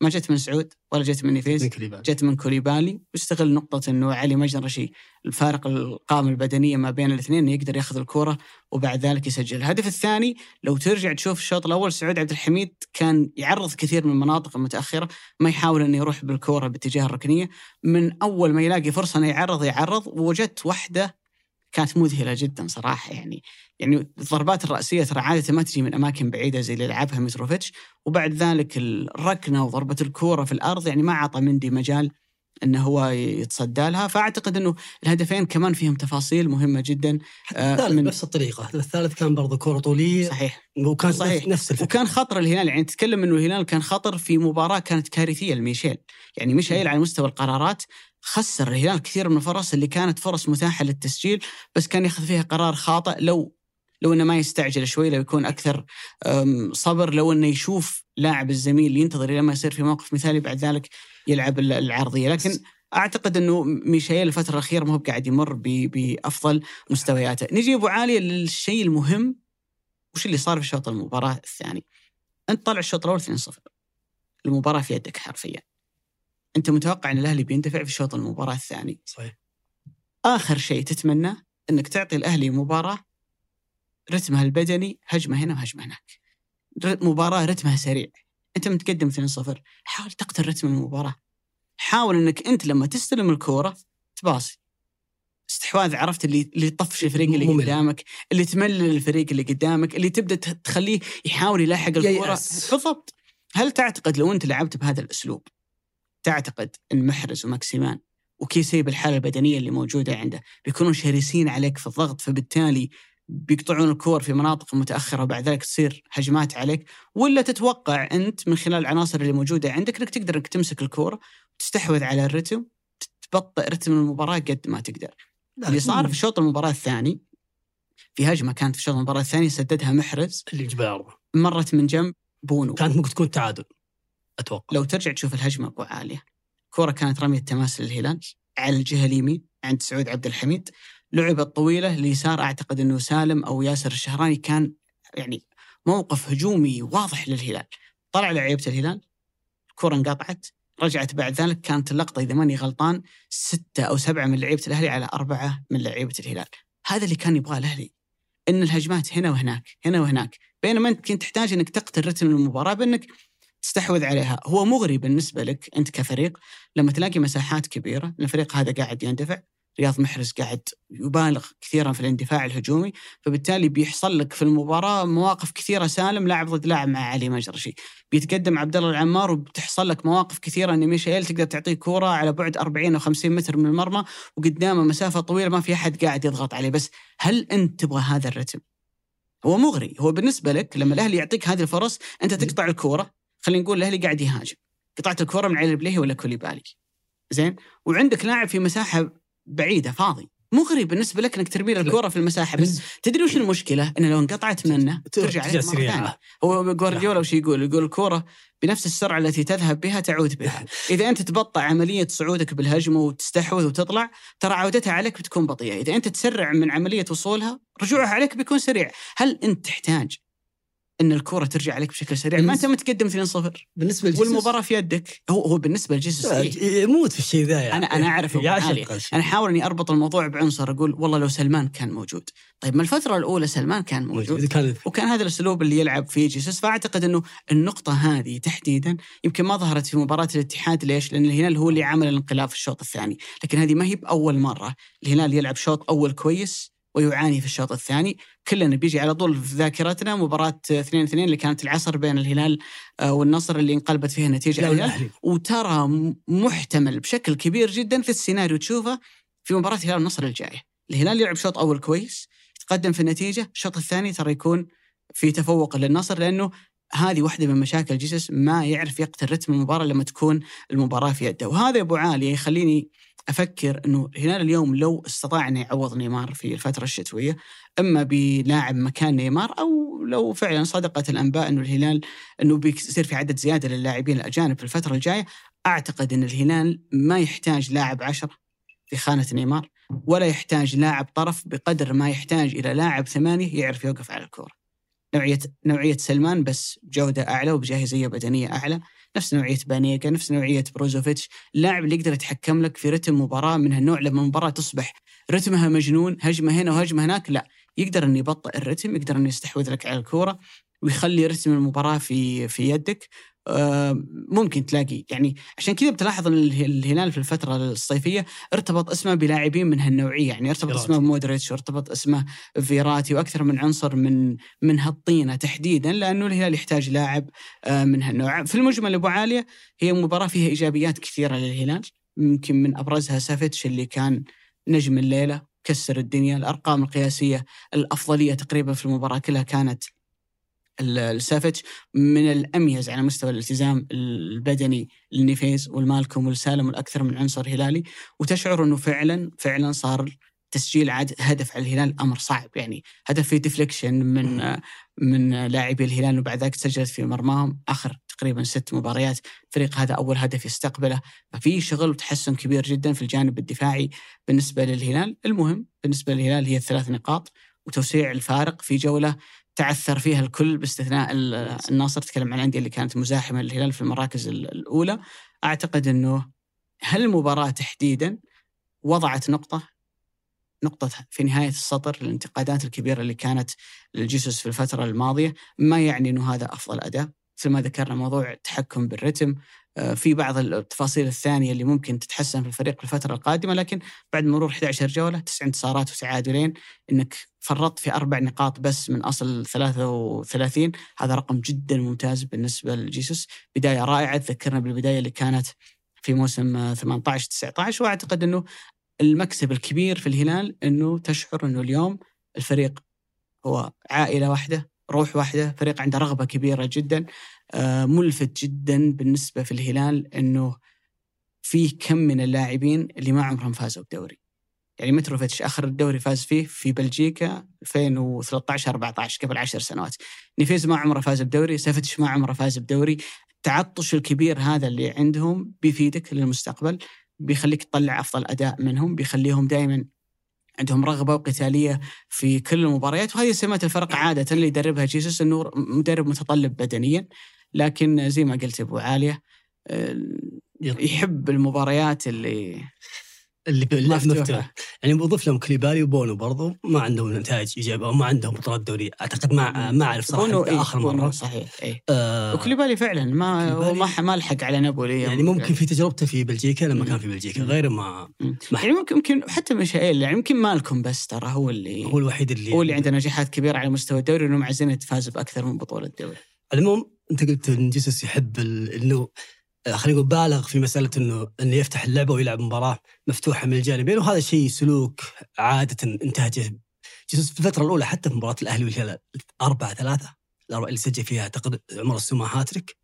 ما جت من سعود ولا جت من نفيز جت من كوليبالي واستغل نقطة إنه علي مجرشي الفارق القامة البدنية ما بين الاثنين إنه يقدر ياخذ الكرة وبعد ذلك يسجل. الهدف الثاني لو ترجع تشوف الشوط الأول سعود عبد الحميد كان يعرض كثير من المناطق المتأخرة ما يحاول إنه يروح بالكرة باتجاه الركنية. من أول ما يلاقي فرصة إنه يعرض يعرض ووجدت واحدة كانت مذهلة جدا صراحة يعني. يعني الضربات الرأسية ترى عادة ما تجي من أماكن بعيدة زي اللي لعبها متروفيتش وبعد ذلك الركنة وضربة الكورة في الأرض يعني ما اعطى مندي مجال انه هو يتصدى لها. فأعتقد إنه الهدفين كمان فيهم تفاصيل مهمة جدا آه، الثالث من نفس الطريقة. الثالث كان برضه كره طولية صحيح. وكان صحيح. نفس الفكرة. وكان خطر الهلال يعني تتكلم إنه الهلال كان خطر في مباراة كانت كارثية لميشيل. يعني ميشيل على مستوى القرارات خسر الهلال كثير من الفرص اللي كانت فرص متاحة للتسجيل بس كان ياخذ فيها قرار خاطئ. لو لو إنه ما يستعجل شوي لو يكون أكثر صبر لو إنه يشوف لاعب الزميل ينتظر لما يصير في موقف مثالي بعد ذلك يلعب العرضية. لكن أعتقد إنه ميشيل الفترة الأخيرة ما هو قاعد يمر بأفضل مستوياته. نجي أبو عاليه للشيء المهم. وش اللي صار في شوط المباراة الثاني؟ أنت طلع الشوط الأول 2-0 المباراة في يدك حرفيا. أنت متوقع أن الأهلي بيندفع في شوط المباراة الثاني. صحيح. آخر شيء تتمناه أنك تعطي الأهلي مباراة رتمها البدني هجمة هنا وهجمة هناك. مباراة رتمها سريع. أنت متقدم 2-0 حاول تقتل رتم المباراة. حاول أنك أنت لما تستلم الكورة تباصي. استحواذ عرفت اللي اللي يطفش الفريق اللي ممل. قدامك اللي تملل الفريق اللي قدامك اللي تبدأ تخليه يحاول يلاحق الكورة. بالضبط. هل تعتقد لو أنت لعبت بهذا الأسلوب تعتقد إن محرز وماكسيمان وكيسي بالحالة البدنية اللي موجودة عنده بيكونوا شرسين عليك في الضغط فبالتالي بيقطعون الكور في مناطق متأخرة وبعد ذلك تصير هجمات عليك. ولا تتوقع أنت من خلال العناصر اللي موجودة عندك إنك تقدر إنك تمسك الكورة وتستحوذ على الرتم تبطئ رتم المباراة قد ما تقدر. اللي صار في شوط المباراة الثاني في هجمة كانت في شوط المباراة الثاني سددها محرز. اللي الاربعه مرت من جنب بونو. كانت ممكن تكون تعادل. أتوقع. لو ترجع تشوف الهجمة أبو عاليه كرة كانت رمية تماس للهلال على الجهة اليمين عند سعود عبد الحميد. لعبة طويلة اليسار أعتقد إنه سالم أو ياسر الشهراني كان يعني موقف هجومي واضح للهلال. طلع لعيبة الهلال الكرة انقطعت رجعت بعد ذلك كانت اللقطة إذا ماني غلطان ستة أو سبعة من لعيبة الأهلي على أربعة من لعيبة الهلال. هذا اللي كان يبغاه الأهلي إن الهجمات هنا وهناك هنا وهناك. بينما أنت كنت تحتاج إنك تقتل رتم المباراة بأنك تستحوذ عليها. هو مغري بالنسبة لك أنت كفريق لما تلاقي مساحات كبيرة الفريق هذا قاعد يندفع رياض محرز قاعد يبالغ كثيرا في الاندفاع الهجومي فبالتالي بيحصل لك في المباراة مواقف كثيرة سالم لاعب ضد لاعب مع علي مجرشي. بيتقدم عبد الله العمار وبتحصل لك مواقف كثيرة إن ميشيل تقدر تعطيه كورة على بعد 40 أو 50 متر من المرمى وقدامه مسافة طويلة ما في أحد قاعد يضغط عليه. بس هل أنت تبغى هذا الرتم؟ هو مغري. هو بالنسبة لك لما الأهلي يعطيك هذه الفرص أنت تقطع الكورة خلينا نقول الأهلي قاعد يهاجم. قطعت الكرة من علي البليهي ولا كوليبالي. زين؟ وعندك لاعب في مساحة بعيدة فاضي. مغري بالنسبة لك إنك ترمي الكرة في المساحة بس تدري وش المشكلة؟ إنه لو انقطعت منه ترجع عليك مرة سريعة. ثانية. هو جوارديولا وش يقول؟ يقول الكرة بنفس السرعة التي تذهب بها تعود بها. إذا أنت تبطأ عملية صعودك بالهجمة وتستحوذ وتطلع ترى عودتها عليك بتكون بطيئة. إذا أنت تسرع من عملية وصولها رجوعها عليك بيكون سريع. هل أنت تحتاج أن الكرة ترجع عليك بشكل سريع ما أنت متقدم 2-0 بالنسبة لجيسوس والمباراة في يدك هو هو بالنسبة لجيسوس إيه؟ يموت في الشيء ذا يعني أنا- أنا أعرف أبو يعشق علي. هالشيء. أنا أحاول إني أربط الموضوع بعنصر أقول والله لو سلمان كان موجود طيب ما الفترة الأولى سلمان كان موجود كان وكان هذا الأسلوب اللي يلعب فيه جيسوس فأعتقد إنه النقطة هذه تحديدا يمكن ما ظهرت في مباراة الاتحاد ليش؟ لأن الهلال هو اللي عمل الانقلاب في الشوط الثاني، لكن هذه ما هي بأول مرة الهلال يلعب شوط أول كويس ويعاني في الشوط الثاني، كلنا بيجي على طول في ذاكرتنا مباراة 2 2 اللي كانت العصر بين الهلال آه، والنصر اللي انقلبت فيها على الهلال وترى محتمل بشكل كبير جدا في السيناريو تشوفه في مباراة الهلال والنصر الجاية، الهلال يلعب شوط أول كويس يتقدم في النتيجة، الشوط الثاني ترى يكون في تفوق للنصر لأنه هذه واحدة من مشاكل جيسوس ما يعرف يقتل رتم المباراة لما تكون المباراة في يده، وهذا يا أبو عالي يخليني أفكر إنه الهلال اليوم لو استطاع إنه يعوض نيمار في الفترة الشتوية إما بلاعب مكان نيمار أو لو فعلا صدقت الأنباء إنه الهلال إنه بيصير في عدد زيادة للاعبين الأجانب في الفترة الجاية أعتقد إن الهلال ما يحتاج لاعب عشرة في خانة نيمار ولا يحتاج لاعب طرف بقدر ما يحتاج إلى لاعب ثمانية يعرف يوقف على الكورة. نوعية نوعية سلمان بس بجوده أعلى وبجاهزية بدنية أعلى، نفس نوعية بانيجا، نفس نوعية بروزوفيتش، اللاعب اللي يقدر يتحكم لك في رتم مباراة من هالنوع لما المباراة تصبح رتمها مجنون، هجمة هنا وهجمة هناك، لا، يقدر إنه يبطئ الرتم، يقدر إنه يستحوذ لك على الكورة ويخلي رتم المباراة في في يدك. آه، ممكن تلاقي. يعني عشان كذا بتلاحظ إن اله- الهلال في الفترة الصيفية ارتبط اسمه بلاعبين من هالنوعية. يعني ارتبط فيراتي. اسمه بمودريتش وارتبط اسمه فيراتي وأكثر من عنصر من من هالطينة تحديدا لأنه الهلال يحتاج لاعب آه، من هالنوع. في المجمل أبو عالية هي مباراة فيها إيجابيات كثيرة للهلال. يمكن من أبرزها سافيتش اللي كان نجم الليلة كسر الدنيا. الأرقام القياسية الأفضلية تقريبا في المباراة كلها كانت لسافيتش من الأميز على مستوى الالتزام البدني لنيفيز ولمالكوم ولسالم ولأكثر من عنصر هلالي. وتشعر إنه فعلا فعلا صار تسجيل عاد هدف على الهلال أمر صعب. يعني هدف في ديفليكشن من من لاعبي الهلال وبعد ذلك سجلت في مرماهم آخر تقريبا ست مباريات. الفريق هذا أول هدف يستقبله. ففي شغل وتحسن كبير جدا في الجانب الدفاعي بالنسبة للهلال. المهم بالنسبة للهلال هي الثلاث نقاط وتوسيع الفارق في جولة تعثر فيها الكل باستثناء الناصر تكلم عن الأندية اللي كانت مزاحمة للهلال في المراكز الأولى. أعتقد إنه هالمباراه تحديدا وضعت نقطة؟ نقطة في نهاية السطر الانتقادات الكبيرة اللي كانت للجيسوس في الفترة الماضية. ما يعني أنه هذا أفضل أداء؟ مثل ما ذكرنا موضوع التحكم بالرتم في بعض التفاصيل الثانية اللي ممكن تتحسن في الفريق في الفترة القادمة لكن بعد مرور 11 جولة تسع انتصارات وتعادلين إنك فرطت في أربع نقاط بس من أصل 33 هذا رقم جدا ممتاز بالنسبة لجيسوس. بداية رائعة تذكرنا بالبداية اللي كانت في موسم 18 19 وأعتقد إنه المكسب الكبير في الهلال إنه تشعر إنه اليوم الفريق هو عائلة واحدة روح واحدة فريق عنده رغبة كبيرة جدا. آه، ملفت جدا بالنسبة في الهلال إنه فيه كم من اللاعبين اللي ما عمرهم فازوا بدوري. يعني متروفيتش آخر الدوري فاز فيه في بلجيكا 2013 14 قبل 10 سنوات. نيفيز ما عمره فاز بدوري سافتش ما عمره فاز بدوري. التعطش الكبير هذا اللي عندهم بيفيدك للمستقبل بيخليك تطلع أفضل أداء منهم بيخليهم دائما عندهم رغبة وقتالية في كل المباريات. وهذه سمات الفرق عادة اللي يدربها جيسوس إنه مدرب متطلب بدنيا. لكن زي ما قلت أبو عالية يحب المباريات اللي اللي مفتوحة يعني بضيف لهم كليبالي وبونو برضو ما عندهم نتائج إيجابية أو ما عندهم بطولات دورية. أعتقد ما ما أعرف صراحة بونو إيه آخر مرة. صحيح اي آه وكليبالي فعلا ما ما ما لحق على نابولي يعني ممكن في تجربته في بلجيكا لما كان في بلجيكا غير ما, ما يعني ممكن يمكن حتى ميشائيل يعني يمكن مالكم بس ترى هو اللي هو الوحيد اللي هو اللي عنده نجاحات كبيرة على مستوى الدوري إنه مع زين فاز بأكثر من بطولة دوري المهم انت قلت إن جيسوس يحب إنه آه، خلينا نقول بالغ في مسألة إنه إنه يفتح اللعبة ويلعب مباراة مفتوحة من الجانبين وهذا شيء سلوك عادة انتهى جيسوس في الفترة الأولى حتى في مباراة الأهلي والهلال أربعة ثلاثة الأربعة اللي سجل فيها أعتقد عمر السومة هاتريك.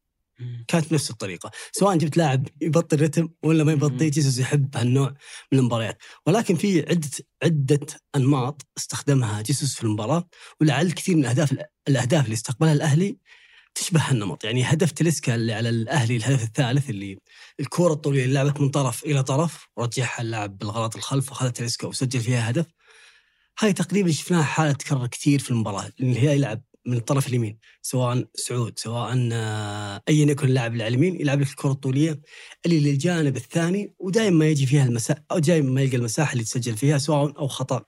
كانت بنفس الطريقة. سواء جبت لاعب يبطل رتم ولا ما يبطل جيسوس يحب هالنوع من المباريات. ولكن في عدة عدة أنماط استخدمها جيسوس في المباراة ولعل كثير من الأهداف الأهداف اللي استقبلها الأهلي تشبه هالنمط يعني هدف تلسكا اللي على الأهلي الهدف الثالث اللي الكرة الطوليه اللي لعبت من طرف إلى طرف ورجعها اللاعب بالغلط الخلف وخذ تلسكا وسجل فيها هدف هاي تقريبا شفناها حالة تكرر كثير في المباراة اللي هي يلعب من الطرف اليمين سواء سعود سواء آه، ايا يكن اللاعب اللي على اليمين يلعب لك الكرة الطولية اللي للجانب الثاني ودائما ما يجي فيها المساحه أو دائما ما يلقى المساحة اللي تسجل فيها سواء أو خطأ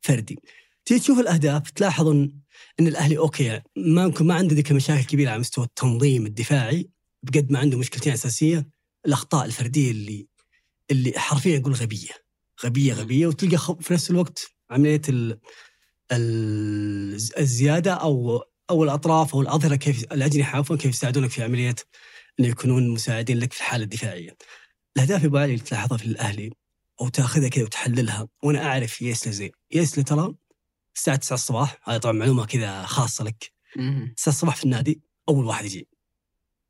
فردي. تيجي تشوف الأهداف تلاحظ إن إن الأهلي أوكي ما يمكن ما عنده ذيك المشاكل الكبيرة على مستوى التنظيم الدفاعي. بقد ما عنده مشكلتين أساسية الأخطاء الفردية اللي اللي حرفيا أقول غبية. غبية غبية. وتلقى في نفس الوقت عملية ال الزيادة أو أو الأطراف أو الأظهرة كيف الأجنحة عفوا كيف يساعدونك في عملية انه يكونون مساعدين لك في الحالة الدفاعية. الأهداف ابو علي اللي تلاحظها في الأهلي أو تأخذها كذا وتحللها وأنا أعرف يسلا زين، يسلا ترى الساعة 9 الصباح. هذه طبعا معلومة كذا خاصة لك. 9 الصباح في النادي أول واحد يجي.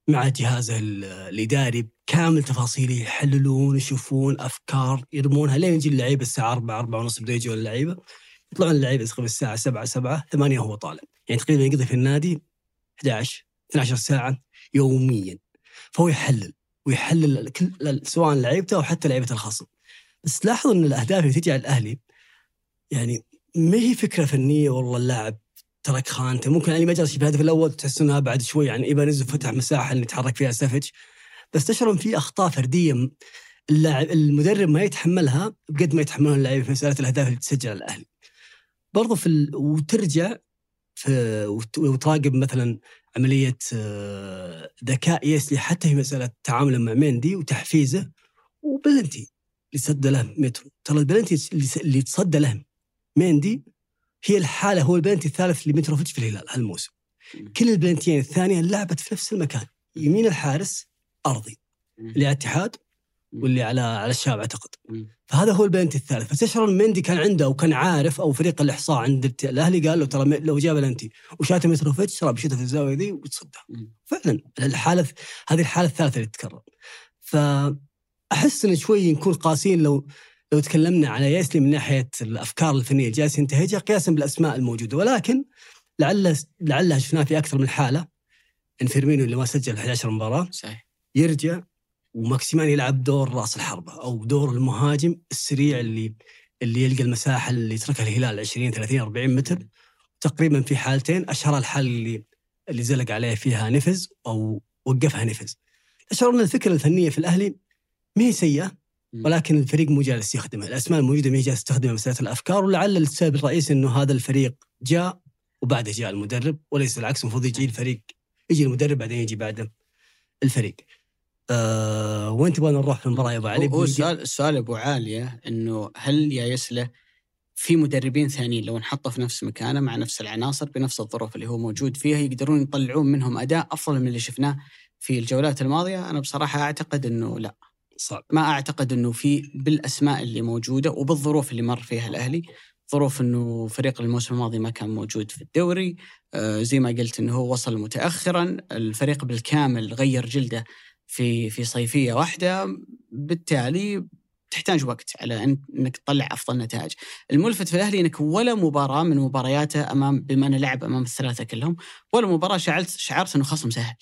مع جهازه الإداري كامل تفاصيله يحللون يشوفون أفكار يرمونها لين يجي اللعيبة الساعة 4 4 ونص بدأوا يجون اللعيبه يطلعون اللعيبة تقريبا الساعة 7 7 8 وهو طالع. يعني تقريبا يقضي في النادي 11 12 ساعة يوميا. فهو يحلل ويحلل كل سواء لعيبته أو حتى لعيبة الخصم. بس لاحظوا إن الأهداف اللي تجي على الأهلي يعني ما هي فكرة فنية والله اللاعب ترك خانته؟ ممكن ما جلس في الهدف الأول تحس انها بعد شوي يعني ايبانيز فتح مساحة اللي يتحرك فيها سافيتش بس تشعر في أخطاء فردية اللاعب المدرب ما يتحملها بقد ما يتحملها اللاعبين في مسألة الأهداف اللي تسجل الأهلي. برضو في ال... وترجع في وتراقب مثلا عملية آه، ذكاء يايسله حتى في مسألة تعامله مع ميندي وتحفيزه. وبلنتي اللي صدى له مترو. ترى البلنتي اللي تصدى له. ميندي هي الحالة هو البلنتي الثالث لمتروفيتش في الهلال هالموسم. كل البلنتيين الثانية لعبت في نفس المكان يمين الحارس أرضي اللي على الاتحاد واللي على على الشام أعتقد. فهذا هو البلنتي الثالث. فتشعر ان ميندي كان عنده أو كان عارف أو فريق الإحصاء عند الأهلي قال له ترى لو جاب بلنتي وشاته متروفيتش ترى بيشوتها في الزاوية ذي وبتصدها فعلا الحالة هذه الحالة الثالثة اللي تتكرر. فأحس إن شوي نكون قاسيين لو لو تكلمنا على ياسلي من ناحية الأفكار الفنية اللي جالس ينتهجها قياسا بالأسماء الموجودة. ولكن لعل لعلها شفناه في أكثر من حالة. ان فيرمينو اللي ما سجل 11 مباراة. صحيح. يرجع وماكسيمان يلعب دور راس الحربه أو دور المهاجم السريع اللي اللي يلقى المساحة اللي يتركها الهلال 20 30 40 متر. تقريبا في حالتين. أشهر الحال اللي اللي زلق عليه فيها نفز أو وقفها نفز. أشعر أن الفكرة الفنية في الأهلي ما هي سيئة. ولكن الفريق مو جالس يخدمها، الأسماء الموجودة ما هي جالسة تستخدمها مسألة الأفكار ولعل السبب الرئيسي إنه هذا الفريق جاء وبعده جاء المدرب وليس العكس المفروض يجي الفريق يجي المدرب بعدين يجي بعده الفريق. أه وين تبغى نروح في المباراة يا أبو علي؟ هو السؤال السؤال أبو عالية إنه هل يا يسله في مدربين ثانيين لو انحطوا في نفس مكانه مع نفس العناصر بنفس الظروف اللي هو موجود فيها يقدرون يطلعون منهم أداء أفضل من اللي شفناه في الجولات الماضية؟ أنا بصراحة أعتقد إنه لا. صعب ما أعتقد إنه في بالأسماء اللي موجودة وبالظروف اللي مر فيها الأهلي. ظروف إنه فريق الموسم الماضي ما كان موجود في الدوري. آه زي ما قلت إنه هو وصل متاخرا. الفريق بالكامل غير جلده في في صيفية واحدة. بالتالي تحتاج وقت على إنك تطلع أفضل نتائج. الملفت في الأهلي إنك ولا مباراة من مبارياته أمام بما أنه لعب أمام الثلاثة كلهم، ولا مباراة شعرت شعرت إنه خصم سهل.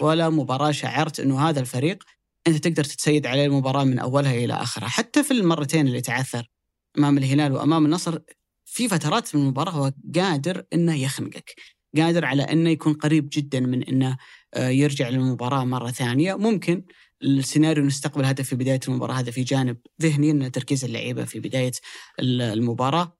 ولا مباراة شعرت إنه هذا الفريق أنت تقدر تتسيد عليه المباراة من أولها إلى آخرها، حتى في المرتين اللي تعثر أمام الهلال وأمام النصر في فترات من المباراة هو قادر إنه يخنقك. قادر على إنه يكون قريب جدا من إنه يرجع للمباراة مرة ثانية، ممكن السيناريو نستقبل هدف في بداية المباراة هذا في جانب ذهني ان تركيز اللعيبة في بداية المباراة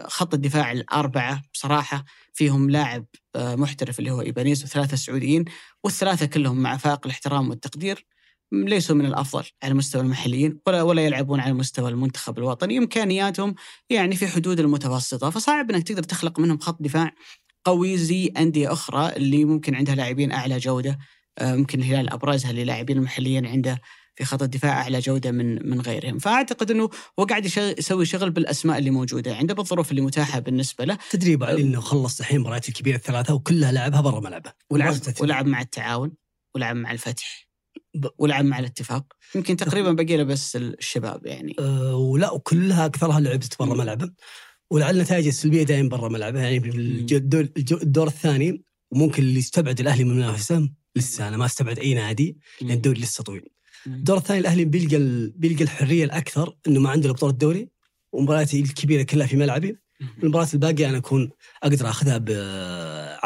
خط الدفاع الأربعة بصراحة فيهم لاعب محترف اللي هو ايبانيز وثلاثه سعوديين والثلاثة كلهم مع فائق الاحترام والتقدير ليسوا من الأفضل على مستوى المحليين ولا ولا يلعبون على مستوى المنتخب الوطني. إمكانياتهم يعني في حدود المتوسطة. فصعب إنك تقدر تخلق منهم خط دفاع قوي زي أندية أخرى اللي ممكن عندها لاعبين أعلى جودة. ممكن الهلال أبرزها للاعبين المحليين عنده في خط الدفاع أعلى جودة من من غيرهم، فأعتقد إنه هو قاعد يسوي شغل بالأسماء اللي موجودة عنده بالظروف اللي متاحة بالنسبة له. تدريب علي إنه خلص الحين مباريات الكبيرة الثلاثة وكلها لعبها برا ملعبه. ولعب ولعب مع التعاون ولعب مع الفتح. ولعب مع الاتفاق. يمكن تقريبا باقي له بس الشباب يعني. أه ولا وكلها أكثرها لعبت برا ملعبه. ولعل النتائج السلبية دائما برا ملعبه. يعني الدور, الدور الثاني وممكن اللي يستبعد الأهلي من المنافسة لسه. أنا ما استبعد أي نادي. لأن الدوري لسه طويل. الدور الثاني الأهلي بيلقى بيلقى الحرية الأكثر إنه ما عنده بطوله الدوري. ومبارياتي الكبيرة كلها في ملعبي المباريات الباقية أنا أكون أقدر أخذها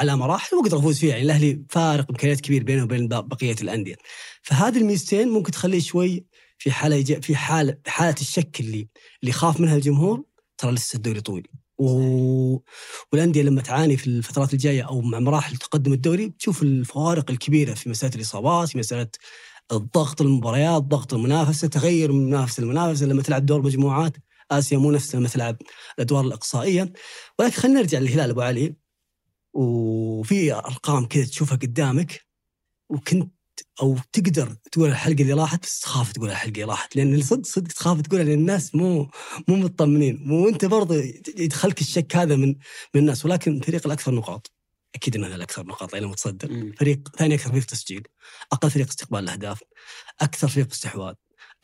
على مراحل وأقدر أفوز فيها. يعني الأهلي فارق امكانيات كبير بينه وبين بقية الأندية. فهذه الميزتين ممكن تخليه شوي في حالة في حاله حالة الشك اللي اللي خاف منها الجمهور ترى لسه الدوري طويل. و... والأندية لما تعاني في الفترات الجاية أو مع مراحل تقدم الدوري بتشوف الفوارق الكبيرة في مسألة الإصابات في مسألة الضغط المباريات ضغط المنافسة تغير من منافسه لمنافسه لما تلعب دور مجموعات. آسيا مو نفس لما تلعب الأدوار الإقصائية. ولكن خلينا نرجع للهلال أبو علي. وفي أرقام كذا تشوفها قدامك. وكنت أو تقدر تقول الحلقة اللي راحت بس تخاف تقول الحلقة اللي راحت. لأن صدق صدق تخاف تقولها لأن الناس مو مو مطمنين. وانت برضه يدخلك الشك هذا من من الناس. ولكن الفريق الأكثر نقاط. أكيد إنه الأكثر نقاط لأنه متصدر. فريق ثاني أكثر فريق تسجيل. أقل فريق استقبال الأهداف. أكثر فريق استحواذ.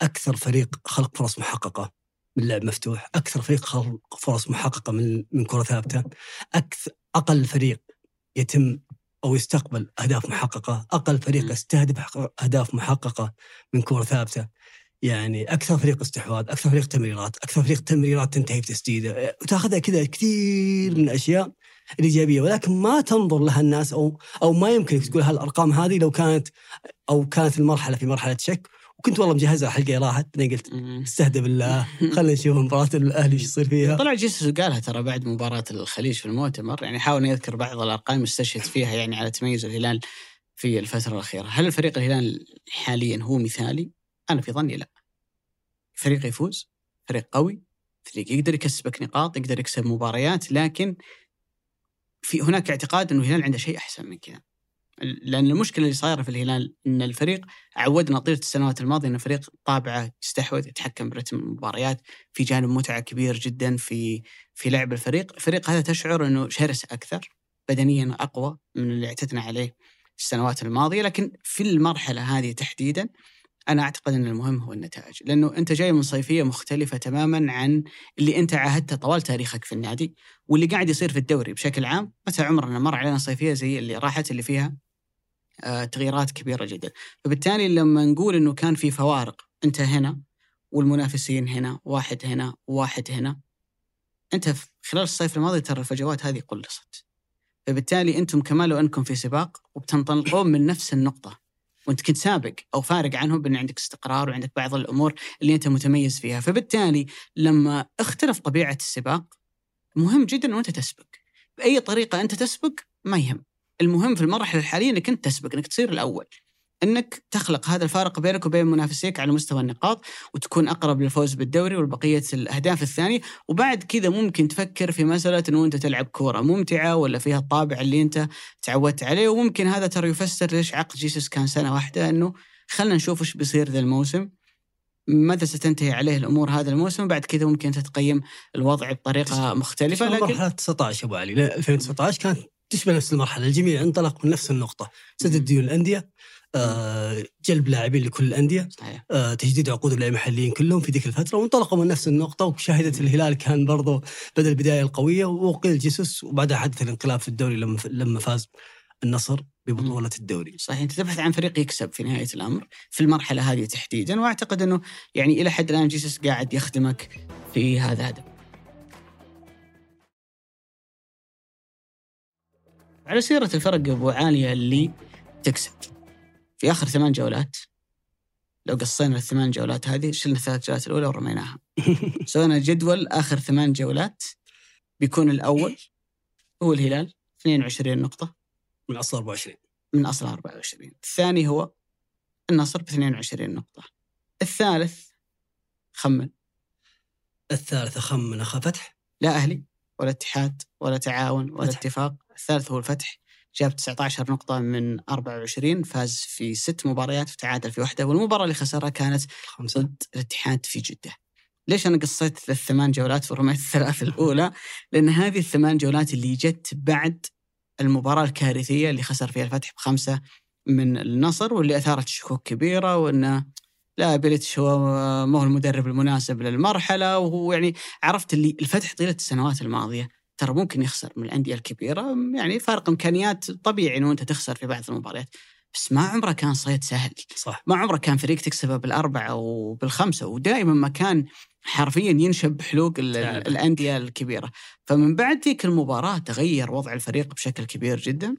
أكثر فريق خلق فرص محققة. من لعب مفتوح. أكثر فريق خلق فرص محققة من من كرة ثابتة. أكثر أقل فريق يتم أو يستقبل أهداف محققة، أقل فريق يستهدف أهداف محققة من كرة ثابتة. يعني أكثر فريق استحواذ، أكثر فريق تمريرات، أكثر فريق تمريرات تنتهي بتسديده، وتأخذها كذا كثير من الأشياء الإيجابية. ولكن ما تنظر لها الناس أو أو ما يمكن تقول هالأرقام هذه لو كانت أو كانت المرحلة في مرحلة شك. وكنت والله مجهزها حلقة راحت بعدين قلت استهدى بالله خلينا نشوف مباراة الأهلي إيش يصير فيها. طلع جيسوس وقالها ترى بعد مباراة الخليج في المؤتمر يعني حاول يذكر بعض الأرقام يستشهد فيها يعني على تميز الهلال في الفترة الأخيرة. هل الفريق الهلال حاليا هو مثالي؟ أنا في ظني لا. فريق يفوز فريق قوي فريق يقدر يكسبك نقاط يقدر يكسب مباريات لكن في هناك اعتقاد إنه الهلال عنده شيء أحسن من كذا. لأن المشكلة اللي صايرة في الهلال إن الفريق عودنا طيلة السنوات الماضية إن فريق طابعه يستحوذ يتحكم برتم المباريات في جانب متعة كبير جدا في في لعب الفريق، الفريق هذا تشعر إنه شرس أكثر بدنيا أقوى من اللي اعتدنا عليه السنوات الماضية، لكن في المرحلة هذه تحديدا أنا أعتقد إن المهم هو النتائج، لأنه أنت جاي من صيفية مختلفة تماما عن اللي أنت عاهدته طوال تاريخك في النادي، واللي قاعد يصير في الدوري بشكل عام، متى عمرنا مر علينا صيفية زي اللي راحت اللي فيها تغييرات كبيرة جدا، فبالتالي لما نقول إنه كان في فوارق أنت هنا والمنافسين هنا، واحد هنا وواحد هنا أنت خلال الصيف الماضي ترى الفجوات هذه قلصت. فبالتالي أنتم كمان لو أنكم في سباق وبتنطلقون من نفس النقطة وأنت كنت سابق أو فارق عنهم بأن عندك استقرار وعندك بعض الأمور اللي أنت متميز فيها. فبالتالي لما اختلف طبيعة السباق مهم جدا انه انت تسبق. بأي طريقة أنت تسبق ما يهم. المهم في المرحلة الحالية إنك أنت تسبق إنك تصير الأول. إنك تخلق هذا الفارق بينك وبين منافسيك على مستوى النقاط وتكون أقرب للفوز بالدوري والبقية الأهداف الثانية. وبعد كذا ممكن تفكر في مسألة إنه أنت تلعب كورة ممتعة ولا فيها الطابع اللي أنت تعودت عليه. وممكن هذا ترى يفسر ليش عقد جيسوس كان سنة واحدة إنه خلينا نشوف إيش بيصير ذا الموسم متى ستنتهي عليه الأمور هذا الموسم. بعد كذا ممكن تتقيم الوضع بطريقة مختلفة. لكن مرحلة 19 أبو علي. 2019 كانت تشبه نفس المرحلة الجميع انطلق من نفس النقطة سدد ديون الأندية آه، جلب لاعبين لكل الانديه صحيح. آه، تجديد عقود اللاعبين المحليين كلهم في ذيك الفترة وانطلقوا من نفس النقطة وشهدت الهلال كان برضو بدأ البداية القوية وقيل جيسوس وبعدها حدث الانقلاب في الدوري لما لما فاز النصر ببطولة الدوري. صحيح أنت تبحث عن فريق يكسب في نهاية الأمر في المرحلة هذه تحديدا وأعتقد أنه يعني إلى حد الآن جيسوس قاعد يخدمك في هذا الهدف. على سيرة الفرق أبو عالية اللي تكسب. في آخر ثمان جولات لو قصينا الثمان جولات هذه شلنا الثلاث جولات الأولى ورميناها. سوينا جدول آخر ثمان جولات بيكون الأول هو الهلال 22 نقطة. من أصل 24 من أصل 24 الثاني هو النصر ب 22 نقطة. الثالث خمن. الثالث أخمن أخا فتح؟ لا أهلي ولا اتحاد ولا تعاون ولا فتح. اتفاق. الثالث هو الفتح جاب 19 نقطة من 24 فاز في ست مباريات وتعادل في واحدة والمباراة اللي خسرها كانت ضد الاتحاد في جدة. ليش أنا قصيت الثمان جولات ورميت الثلاث الأولى؟ لأن هذه الثمان جولات اللي جت بعد المباراة الكارثية اللي خسر فيها الفتح بخمسة من النصر واللي أثارت شكوك كبيرة وأنه لا بيليتش هو ما هو المدرب المناسب للمرحلة وهو يعني عرفت اللي الفتح طيلة السنوات الماضية. ترى ممكن يخسر من الأندية الكبيرة يعني فارق إمكانيات طبيعي إنه أنت تخسر في بعض المباريات. بس ما عمره كان صيد سهل. صح. ما عمره كان فريق تكسبه بالأربعة وبالخمسة ودائما ما كان حرفيا ينشب حلوق الأندية الكبيرة. فمن بعد ذيك المباراة تغير وضع الفريق بشكل كبير جدا.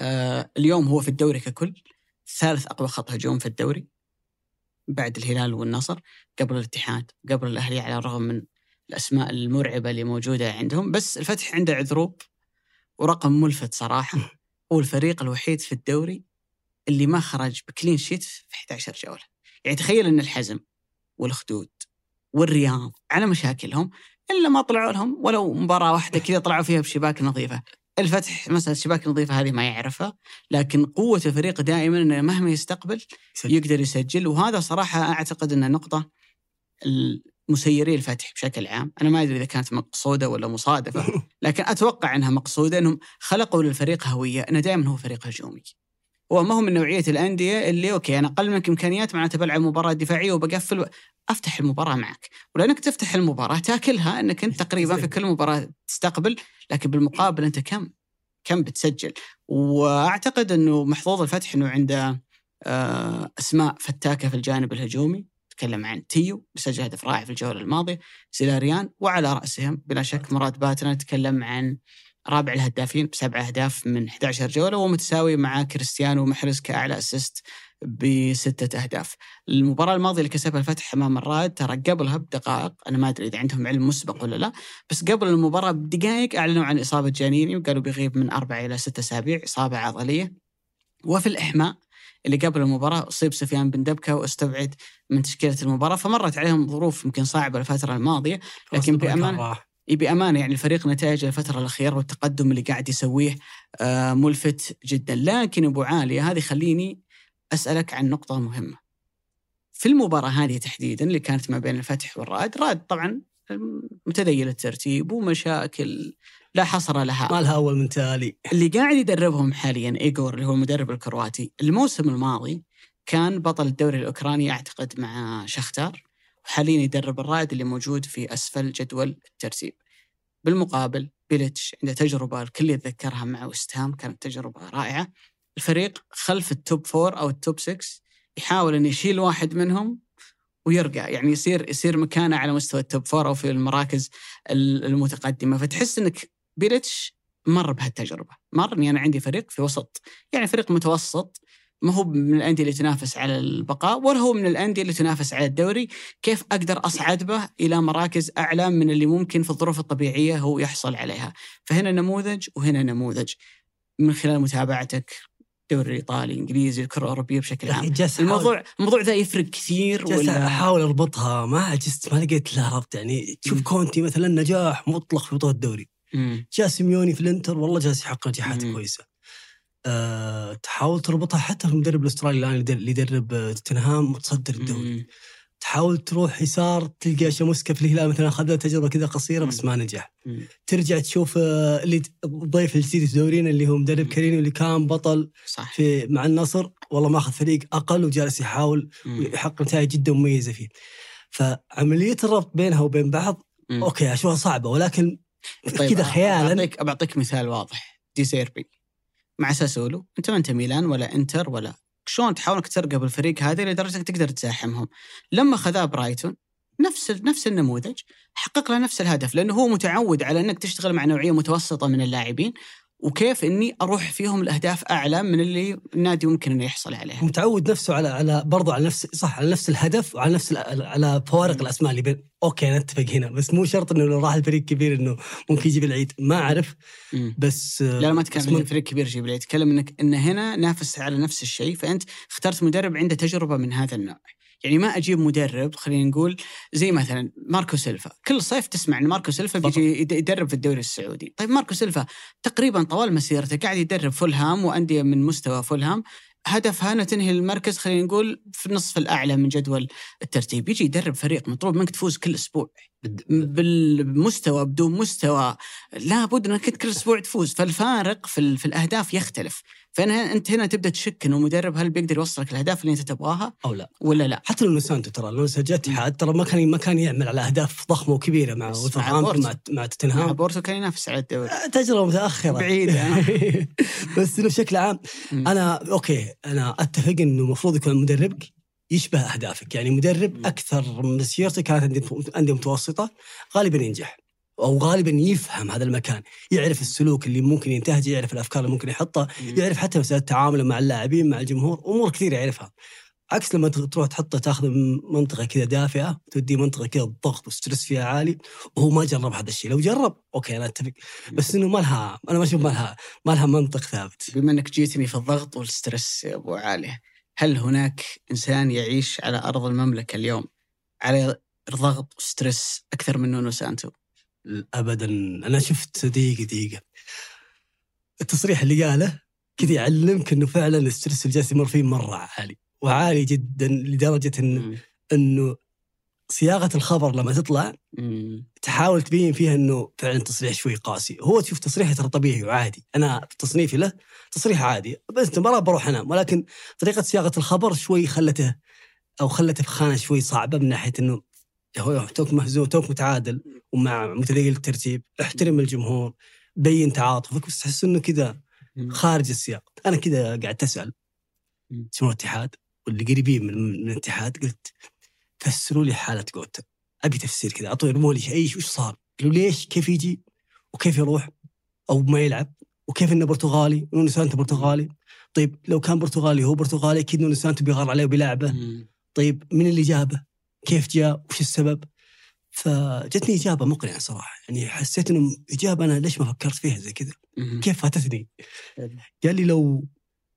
آه اليوم هو في الدوري ككل. ثالث أقوى خط هجوم في الدوري. بعد الهلال والنصر. قبل الاتحاد قبل الأهلي على الرغم من الأسماء المرعبة اللي موجودة عندهم بس الفتح عنده عذروب ورقم ملفت صراحة. هو الفريق الوحيد في الدوري اللي ما خرج بكلين شيت في 11 جولة. يعني تخيل إن الحزم والخدود والرياض على مشاكلهم إلا ما طلعوا لهم ولو مباراة واحدة كذا طلعوا فيها بشباك نظيفة. الفتح مسألة الشباك نظيفة هذه ما يعرفها لكن قوة الفريق دائما أنه مهما يستقبل يقدر يسجل. وهذا صراحة أعتقد أنه نقطة مسيري الفتح بشكل عام. أنا ما أدري إذا كانت مقصودة ولا مصادفة لكن أتوقع أنها مقصودة أنهم خلقوا للفريق هوية. أنه دائما هو فريق هجومي. هو ما هو من نوعية الأندية اللي okay أنا أقل منك إمكانيات معناته بلعب مباراة دفاعية وبقفل و... أفتح المباراة معك. ولأنك تفتح المباراة تاكلها أنك أنت تقريبا في كل مباراة تستقبل لكن بالمقابل أنت كم؟ كم بتسجل؟ وأعتقد أنه محظوظ الفتح أنه عنده آه، أسماء فتاكة في الجانب الهجومي. نتكلم عن تيو سجل هدف رائع في الجولة الماضية سيلاريان وعلى رأسهم بلا شك مراد باتنا نتكلم عن رابع الهدافين بسبع أهداف من 11 جولة ومتساوي مع كريستيانو محرز كأعلى أسيست بستة أهداف. المباراة الماضية اللي كسبها الفتح أمام الرائد ترى قبلها بدقائق أنا ما أدري إذا عندهم علم مسبق ولا لا بس قبل المباراة بدقائق أعلنوا عن إصابة جانيني وقالوا بيغيب من أربع إلى ستة أسابيع إصابة عضلية. وفي الإحماء اللي قبل المباراة أصيب سفيان بن دبكة وأستبعد من تشكيلة المباراة. فمرت عليهم ظروف يمكن صعبة الفترة الماضية لكن بأمانة بأمانة يعني الفريق نتائج الفترة الأخيرة والتقدم اللي قاعد يسويه آه، ملفت جدا. لكن أبو عالية هذه خليني أسألك عن نقطة مهمة. في المباراة هذه تحديدا اللي كانت ما بين الفتح والرائد رائد طبعا متذيل الترتيب ومشاكل لا حصر لها. ما لها أول من تالي. اللي قاعد يدربهم حاليا ايجور اللي هو المدرب الكرواتي الموسم الماضي كان بطل الدوري الأوكراني أعتقد مع شختار وحاليا يدرب الرائد اللي موجود في أسفل جدول الترتيب. بالمقابل بيلتش عنده تجربة الكل يتذكرها مع وستهام كانت تجربة رائعة. الفريق خلف ال top four أو ال top 6 يحاول انه يشيل واحد منهم ويرقى يعني يصير يصير مكانه على مستوى ال top four أو في المراكز ال- المتقدمة. فتحس إنك بيلتش مر بهالتجربة مر إني أنا عندي فريق في وسط يعني فريق متوسط ما هو من الأندية اللي تنافس على البقاء ولا هو من الأندية اللي تنافس على الدوري كيف أقدر أصعد به إلى مراكز أعلى من اللي ممكن في الظروف الطبيعية هو يحصل عليها. فهنا نموذج وهنا نموذج. من خلال متابعتك الدوري الإيطالي الإنجليزي الكرة الأوروبية بشكل عام. الموضوع الموضوع ذا يفرق كثير جالس ولا؟ احاول أربطها ما عجزت ما لقيت لها ربط يعني تشوف. كونتي مثلا نجاح مطلق في بطولة الدوري. جاء سيميوني في الانتر والله جالس يحقق نجاحات. كويسة أه تحاول تربطها حتى في المدرب الأسترالي الآن اللي يدر- اللي يدرب آه، توتنهام متصدر الدوري. تحاول تروح يسار تلقى شاموسكا في الهلال مثلا أخذ له تجربة كذا قصيرة بس ما نجح مم. ترجع تشوف آه، اللي الضيف الجديد في دورينا اللي هو مدرب. كريني اللي كان بطل صح في مع النصر والله ماخذ فريق أقل وجالس يحاول. ويحقق نتائج جدا مميزة فيه فعملية الربط بينها وبين بعض مم. أوكي أشوفها صعبة ولكن طيب كذا خيالا. بعطيك بعطيك مثال واضح. دي سيربي. مع ساسولو أنت ما أنت ميلان ولا إنتر ولا شلون تحاول إنك ترقى بالفريق هذا لدرجة إنك تقدر تزاحمهم. لما خذاه برايتون نفس نفس النموذج حقق له نفس الهدف لأنه هو متعود على إنك تشتغل مع نوعية متوسطة من اللاعبين. وكيف إني أروح فيهم الاهداف أعلى من اللي النادي ممكن إنه يحصل عليها. متعود نفسه على على برضه على نفس صح على نفس الهدف وعلى نفس على فوارق. الأسماء اللي بين. okay نتفق هنا بس مو شرط إنه لو راح الفريق كبير إنه ممكن يجيب العيد. ما أعرف. بس لا لا ما تكلم اسمه- عن فريق كبير جيب لي تكلم إنك إن هنا نافس على نفس الشيء فأنت اخترت مدرب عنده تجربة من هذا النوع. يعني ما أجيب مدرب خلينا نقول زي مثلا ماركو سيلفا. كل صيف تسمع إن ماركو سيلفا بيجي يد- يدرب في الدوري السعودي. طيب ماركو سيلفا تقريبا طوال مسيرته قاعد يدرب فولهام وأندية من مستوى فولهام. هدفها إنه تنهي المركز خلينا نقول في النصف الأعلى من جدول الترتيب. يجي يدرب فريق مطلوب منك تفوز كل أسبوع. بالمستوى بدون مستوى. لابد إنك كل أسبوع تفوز. فالفارق في, في الأهداف يختلف. فأنا أنت هنا تبدأ تشك إنه مدرب هل بيقدر يوصلك الأهداف اللي أنت تبغاها أو لا ولا لا حتى لو سانتو ترى لو جاء اتحاد ترى ما كان ما كان يعمل على أهداف ضخمة وكبيرة مع مع مع بورتو. مع مع توتنهام بورتو كان ينافس على الدوري تجربة متأخرة بعيدة. بس إنه بشكل عام. أنا okay أنا أتفق إنه المفروض يكون مدربك يشبه أهدافك يعني مدرب. أكثر مسيرته كانت انديه متوسطة غالبا ينجح أو غالبا يفهم هذا المكان يعرف السلوك اللي ممكن ينتهجه يعرف الأفكار اللي ممكن يحطها يعرف حتى مسألة تعامله مع اللاعبين مع الجمهور أمور كثير يعرفها. عكس لما تروح تحطه تاخذ من منطقة كذا دافئة توديه منطقة كذا الضغط وال stress فيها عالي وهو ما جرب هذا الشيء. لو جرب okay أنا أتفق. بس إنه ما لها أنا ما أشوف ما لها ما لها منطق ثابت. بما إنك جيتني في الضغط وال stress يا أبو علي هل هناك إنسان يعيش على أرض المملكة اليوم على ضغط و stress أكثر من نونو سانتو؟ ابدا. أنا شفت دقيقة دقيقة. التصريح اللي قاله كذا يعلمك إنه فعلا ال stress اللي جالس يمر فيه مرة عالي وعالي جدا لدرجة إن. إنه صياغة الخبر لما تطلع. تحاول تبين فيها إنه فعلا تصريح شوي قاسي، هو تشوف تصريحه ترى طبيعي وعادي، أنا في تصنيفي له تصريح عادي، بس المباراه بروح أنام، ولكن طريقة صياغة الخبر شوي خلته أو خلته في خانة شوي صعبة من ناحية إنه هو توك مهزوم توك متعادل ومع متذيل الترتيب، احترم الجمهور، بين تعاطفك بس تحس إنه كذا. خارج السياق، أنا كذا قاعد تسال مم. شنو الاتحاد واللي قريبين من, الاتحاد قلت فسروا لي حالة جوتا أبي تفسير كذا اعطوا ارموا لي إيش وش صار؟ قالوا ليش؟ كيف يجي؟ وكيف يروح؟ أو ما يلعب؟ وكيف إنه برتغالي؟ نونو سانتو برتغالي؟ طيب لو كان برتغالي هو برتغالي أكيد نونو سانتو بيغار عليه وبيلعبه، مم. طيب من اللي جابه؟ كيف جاء؟ وش السبب؟ فجتني إجابة مقنعة صراحة، يعني حسيت إنه إجابة أنا ليش ما فكرت فيها زي كذا؟ كيف فاتتني؟ قال لي لو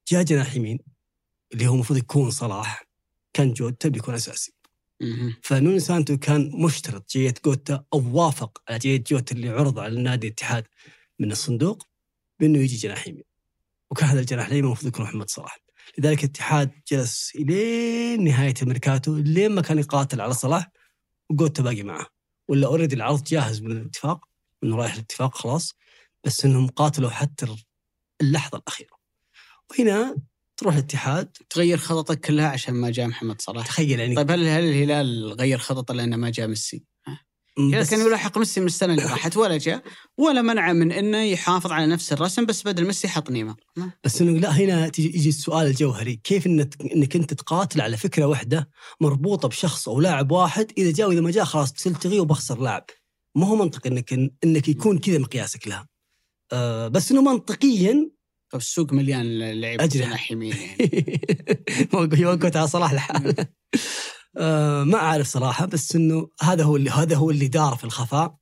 جاء جناح يمين اللي هو المفروض يكون صلاح كان جوتا بيكون أساسي مم. فنونو سانتو كان مشترط جية جوتا أو وافق على جية جوتا اللي عرض على النادي الاتحاد من الصندوق بإنه يجي جناح يمين وكان هذا الجناح اليمين المفروض يكون محمد صلاح لذلك الاتحاد جلس إلين نهاية الميركاتو لين ما كان يقاتل على صلاح وجوتا باقي معه. ولا already العرض جاهز من الاتفاق إنه رايح الاتفاق خلاص بس إنهم قاتلوا حتى اللحظة الأخيرة. وهنا تروح الاتحاد. تغير خططك كلها عشان ما جاء محمد صلاح؟ تخيل يعني. طيب هل هل الهلال غير خططه لأنه ما جاء ميسي؟ كان يلاحق ميسي من السنة اللي راحت ولا جاء ولا منع من إنه يحافظ على نفس الرسم بس بدل ميسي حط نيمار. بس إنه لا هنا تيجي يجي السؤال الجوهري كيف انك إنك أنت تقاتل على فكرة واحدة مربوطة بشخص أو لاعب واحد إذا جاء وإذا ما جاء خلاص تلتغي وبخسر لاعب؟ ما هو منطقي إنك إنك يكون كذا مقياسك لها. آه بس إنه منطقيا طب السوق مليان لعيبة. جناح يمين يعني. يوقفت على صلاح الحال آه ما أعرف صراحة بس إنه هذا هو اللي هذا هو اللي دار في الخفاء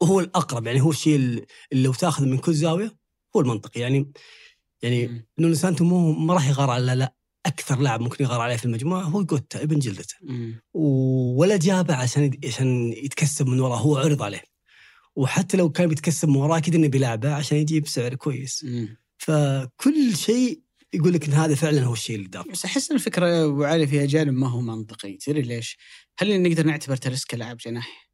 وهو الأقرب يعني هو الشيء اللي لو تاخذ من كل زاوية هو المنطقي. يعني يعني. إنه سانتو مو ما راح يغار على لا أكثر لاعب ممكن يغار عليه في المجموعة هو جوتا ابن جلدته. ولا جابه عشان عشان يتكسب من وراه هو عرض عليه. وحتى لو كان بيتكسب من وراه أكيد إنه بيلعبه عشان يجيب سعر كويس. مم. فكل شيء يقول لك إن هذا فعلا هو الشيء اللي دار بس أحس ان الفكرة أبو علي فيها جانب ما هو منطقي. تدري ليش؟ هل نقدر نعتبر تاليسكا لاعب جناح؟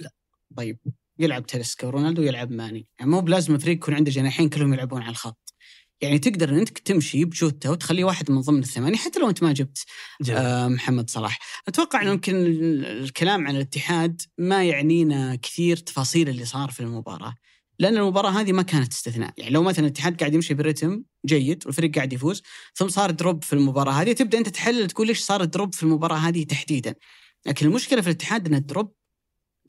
لا. طيب. يلعب تاليسكا ورونالدو يلعب ماني. يعني مو بلازم فريق يكون عنده جناحين كلهم يلعبون على الخط. يعني تقدر ان انت تمشي بجوتا وتخليه واحد من ضمن الثمانية حتى لو أنت ما جبت جميل. آه، محمد صلاح. أتوقع إنه يمكن الكلام عن الاتحاد ما يعنينا كثير تفاصيل اللي صار في المباراة. لأن المباراة هذه ما كانت استثناء. يعني لو مثلا الاتحاد قاعد يمشي برتم جيد والفريق قاعد يفوز ثم صار drop في المباراة هذه تبدأ أنت تحلل تقول ليش صار drop في المباراة هذه تحديدا. لكن المشكلة في الاتحاد إن ال drop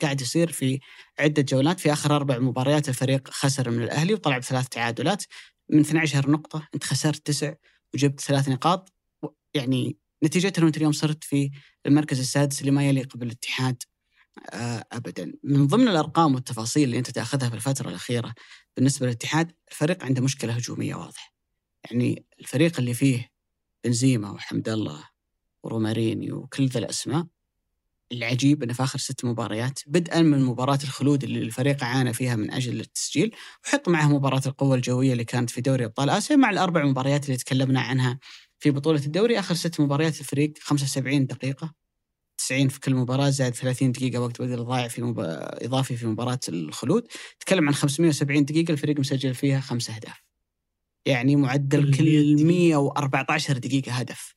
قاعد يصير في عدة جولات في آخر أربع مباريات الفريق خسر من الأهلي وطلع بثلاث تعادلات. من 12 نقطة أنت خسرت تسع وجبت ثلاث نقاط. يعني نتيجتها أنت اليوم صرت في المركز السادس اللي ما يليق بالاتحاد. ابدا. من ضمن الأرقام والتفاصيل اللي أنت تأخذها في الفترة الأخيرة بالنسبة للاتحاد الفريق عنده مشكلة هجومية واضحة. يعني الفريق اللي فيه بنزيما وحمد الله وروماريني وكل ذا الأسماء العجيب إنه في آخر ست مباريات بدءا من مباراة الخلود اللي الفريق عانى فيها من أجل التسجيل وحط معها مباراة القوة الجوية اللي كانت في دوري أبطال آسيا مع الأربع مباريات اللي تكلمنا عنها في بطولة الدوري. آخر ست مباريات الفريق 75 دقيقة. 90 في كل مباراة زائد 30 دقيقة وقت بدل ضايع في مب... إضافي في مباراة الخلود. تكلم عن 570 دقيقة الفريق مسجل فيها خمس أهداف. يعني معدل كل كل دقيقة. 114 دقيقة هدف.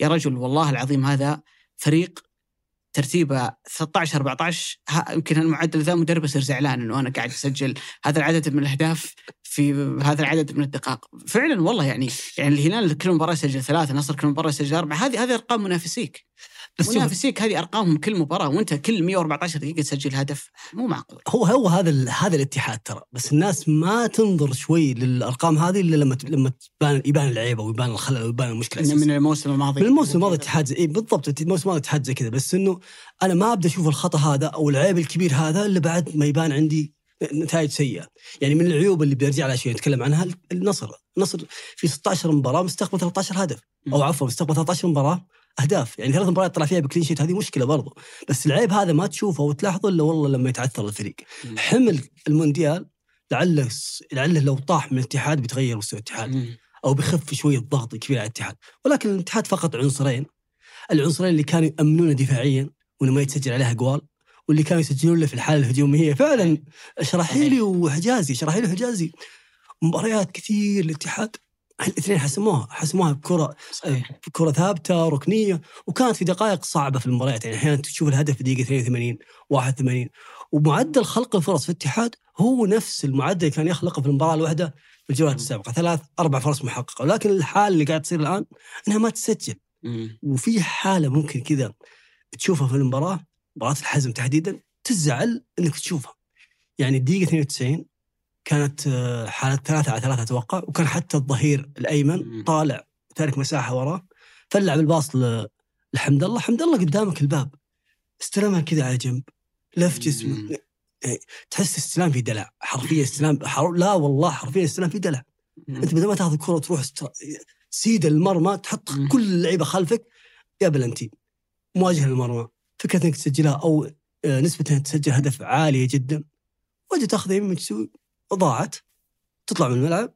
يا رجل والله العظيم هذا فريق ترتيبه 13 14 ها- يمكن المعدل ذا مدرب يصير زعلان إنه أنا قاعد أسجل هذا العدد من الأهداف في هذا العدد من الدقائق. فعلا والله يعني يعني الهلال كل مباراة يسجل ثلاثة النصر كل مباراة يسجل أربعة. هذه هذه أرقام منافسيك. بس شوف، منافسيك هذه أرقامهم كل مباراة وأنت كل 114 دقيقة تسجل هدف. مو معقول. هو هو هذا هذا الاتحاد ترى. بس الناس ما تنظر شوي للأرقام هذه إلا لما لما تبان يبان العيبة ويبان الخلل ويبان المشكلة. من الموسم الماضي. من الموسم الماضي اتحاد زي إيه بالضبط الموسم الماضي اتحاد زي كذا. بس إنه أنا ما أبدأ أشوف الخطأ هذا أو العيب الكبير هذا إلا بعد ما يبان عندي نتائج سيئة. يعني من العيوب اللي بيرجع لها شوي نتكلم عنها النصر. النصر في 16 مباراة مستقبل 13 هدف. أو عفوا مستقبل 13 مباراة أهداف. يعني ثلاث مباريات طلع فيها بكلين شيت هذه مشكلة برضو. بس العيب هذا ما تشوفه وتلاحظه إلا والله لما يتعثر الفريق. مم. حمل المونديال لعله لعله لو طاح من الاتحاد بيتغير مستوى الاتحاد. مم. أو بيخف شوية الضغط الكبير على الاتحاد. ولكن الاتحاد فقط عنصرين. العنصرين اللي كانوا يامنونه دفاعيا وإنه ما يتسجل عليها اجوال واللي كانوا يسجلون له في الحالة الهجومية. فعلا شراحيلي وحجازي شراحيلي وحجازي مباريات كثير الاتحاد الاثنين حسموها حسموها بكرة صحيح. كرة ثابتة ركنية وكانت في دقائق صعبة في المباريات. يعني أحيانا تشوف الهدف في دقيقة 82 81 ومعدل خلق الفرص في الاتحاد هو نفس المعدل اللي كان يخلقه في المباراة الواحدة في الجولات السابقة. ثلاث أربع فرص محققة. ولكن الحالة اللي قاعد تصير الآن أنها ما تسجل. مم. وفي حالة ممكن كذا تشوفها في المباراة مباراة الحزم تحديدا تزعل أنك تشوفها. يعني الدقيقة 92 كانت آه، حالة ثلاثة على ثلاثة أتوقع وكان حتى الظهير الأيمن. طالع تارك مساحة وراه فلعب الباص لحمد الله. حمد الله قدامك الباب. استلمها كذا على جنب. لف. جسمه إيه، تحس استلام في دلع. حرفيا استلام. حر... لا والله حرفيا استلام في دلع. أنت بدل ما تاخذ الكره وتروح است... سيد المرمى تحط. كل اللعيبة خلفك. يا بلنتي. مواجهة للمرمى. فكرة إنك تسجلها أو آه، نسبة انك تسجل هدف عالية جدا. وجه تاخذها يمين تسوي ضاعت تطلع من الملعب.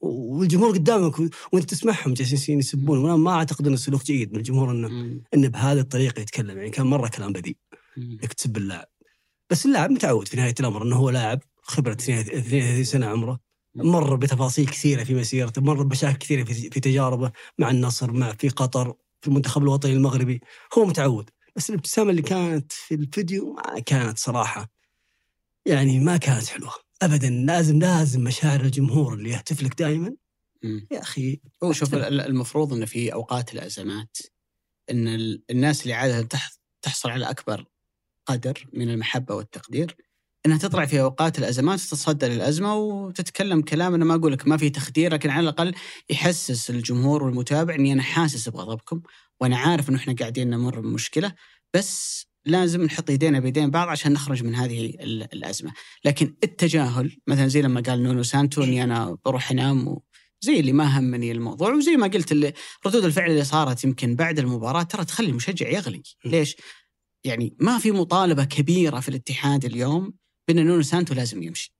والجمهور قدامك وانت تسمعهم جالسين يسبون. وأنا ما اعتقد انه سلوك جيد من الجمهور إنه. إنه بهذه الطريقة يتكلم. يعني كان مرة كلام بذيء. إنك تسب اللاعب. بس اللاعب متعود في نهاية الأمر إنه هو لاعب خبرة 32 سنة عمره. مر بتفاصيل كثيرة في مسيرته مر بمشاكل كثيرة في في تجاربه مع النصر مع في قطر في المنتخب الوطني المغربي. هو متعود. بس الابتسامة اللي كانت في الفيديو ما كانت صراحة يعني ما كانت حلوة. ابدا لازم لازم مشاعر الجمهور اللي يهتف لك دائما. يا أخي هو شوف المفروض انه في أوقات الأزمات إن ال- الناس اللي عادة تح- تحصل على أكبر قدر من المحبة والتقدير إنها تطلع في أوقات الأزمات وتتصدى للأزمة وتتكلم كلام. أنا ما أقول لك ما في تخدير لكن على الأقل يحسس الجمهور والمتابع إني أنا حاسس بغضبكم وأنا عارف إنه إحنا قاعدين نمر بمشكلة بس لازم نحط ايدينا بيدين بعض عشان نخرج من هذه ال- الأزمة، لكن التجاهل مثلا زي لما قال نونو سانتو إني أنا بروح أنام و... زي اللي ما همني الموضوع وزي ما قلت اللي ردود الفعل اللي صارت يمكن بعد المباراة ترى تخلي المشجع يغلي،. ليش؟ يعني ما في مطالبة كبيرة في الاتحاد اليوم بأن نونو سانتو لازم يمشي.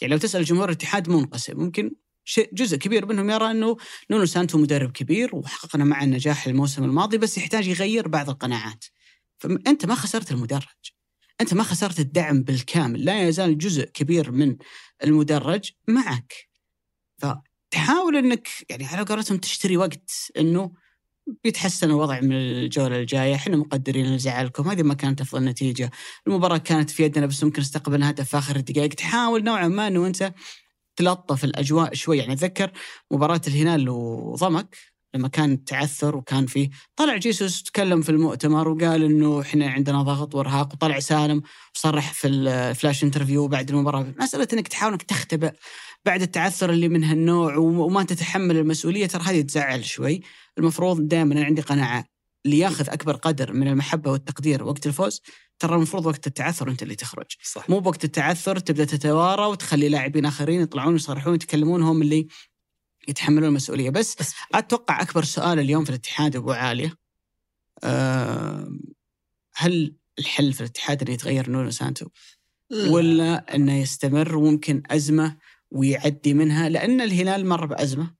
يعني لو تسأل جمهور الاتحاد منقسم ممكن جزء كبير منهم يرى أنه نونو سانتو مدرب كبير وحققنا معه النجاح الموسم الماضي بس يحتاج يغير بعض القناعات. فانت ما خسرت المدرج. أنت ما خسرت الدعم بالكامل، لا يزال جزء كبير من المدرج معك. فتحاول إنك يعني على قولتهم تشتري وقت إنه بيتحسن الوضع من الجولة الجاية، إحنا مقدرين لزعلكم، هذه ما كانت أفضل نتيجة، المباراة كانت في يدنا بس ممكن استقبلنا هدف في آخر الدقائق، تحاول نوعا ما إنه أنت تلطف الأجواء شوي، يعني اتذكر مباراة الهلال وضمك. لما كان تعثر وكان فيه طلع جيسوس تكلم في المؤتمر وقال إنه إحنا عندنا ضغط وإرهاق وطلع سالم وصرح في ال flash interview بعد المباراة مسألة إنك تحاول إنك تختبئ بعد التعثر اللي من هالنوع وما تتحمل المسؤولية ترى هذه تزعل شوي. المفروض دائما أنا عندي قناعة اللي ياخذ أكبر قدر من المحبة والتقدير وقت الفوز ترى المفروض وقت التعثر أنت اللي تخرج. صح. مو بوقت التعثر تبدأ تتوارى وتخلي لاعبين آخرين يطلعون يصرحون يتكلمون هم اللي يتحملون المسؤولية. بس بس أتوقع أكبر سؤال اليوم في الاتحاد ابو عاليه أه هل الحل في الاتحاد إنه يتغير نونو سانتو؟ ولا إنه يستمر وممكن أزمة ويعدي منها؟ لأن الهلال مر بأزمة.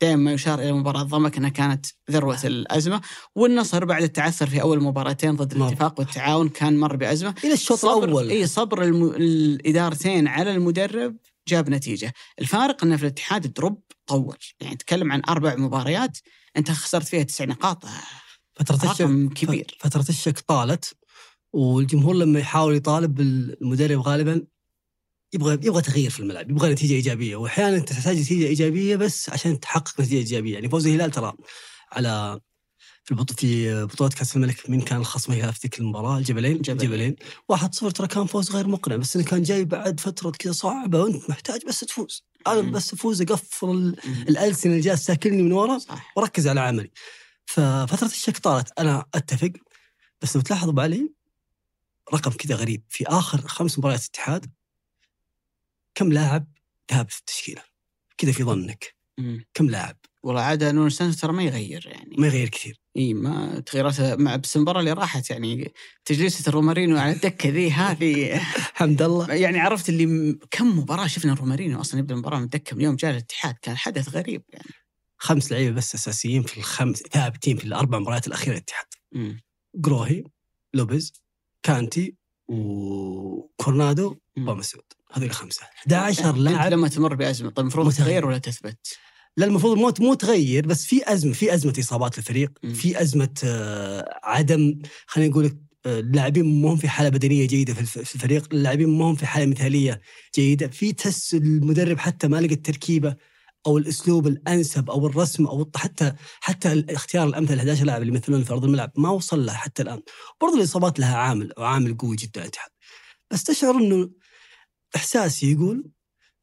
دائما ما يشار إلى مباراة ضمك إنها كانت ذروة الأزمة. والنصر بعد التعثر في أول مباراتين ضد. الاتفاق والتعاون كان مر بأزمة. إلى الشوط صبر الأول. إي صبر الم... الإدارتين على المدرب جاب نتيجة، الفارق إنه في الاتحاد دروب طول، يعني تكلم عن أربع مباريات أنت خسرت فيها تسع نقاط. فترة الشك كبير. فترة الشك طالت والجمهور لما يحاول يطالب المدرب غالبا يبغى يبغى تغيير في الملعب، يبغى نتيجة إيجابية، واحيانا تحتاج نتيجة إيجابية بس عشان تحقق نتيجة إيجابية، يعني فوز الهلال ترى على في بطولة كأس الملك مين كان الخصم هي في ذيك المباراة؟ الجبلين جبلين. الجبلين واحد صفر ترى كان فوز غير مقنع بس إنه كان جاي بعد فترة كذا صعبة وأنت محتاج بس تفوز. أنا. بس افوز أقفل. الألسنة اللي جالس تاكلني من ورا وركز على عملي. ففترة الشك طالت. أنا أتفق بس لو تلاحظ ابو علي رقم كذا غريب. في آخر خمس مباريات اتحاد كم لاعب ذهب في التشكيلة؟ كذا في ظنك. مم. كم لاعب؟ والله عادة نونو سانتو ترى ما يغير يعني. ما يغير كثير. إي ما تغييراته مع بس المباراة اللي راحت يعني تجلسه الرومارينو على الدكة ذي هذه حمد الله يعني عرفت اللي كم مباراة شفنا رومارينو أصلا يبدأ المباراة من الدكة من يوم جاء الاتحاد كان حدث غريب يعني خمس لعيبة بس أساسيين في الخمس ثابتين في الأربع مباريات الأخيرة للاتحاد مم. جروهي لوبيز كانتي وكورنادو مم. ومسعود هذول الخمسة 11 أنت لاعب لما تمر بأزمة طيب المفروض. تغير ولا تثبت؟ لا المفروض مو مو تغير بس في أزمة في أزمة إصابات للفريق مم. في أزمة آه، عدم خلينا نقول آه، اللاعبين ما هم في حالة بدنية جيدة في الف- في الفريق، اللاعبين ما هم في حالة مثالية جيدة، في تس المدرب حتى ما لقى التركيبة أو الأسلوب الأنسب أو الرسم أو حتى حتى الاختيار الأمثل ل 11 لاعب اللي يمثلون في أرض الملعب ما وصل له حتى الآن. برضو الإصابات لها عامل وعامل قوي جدا الاتحاد. بس تشعر إنه احساسي يقول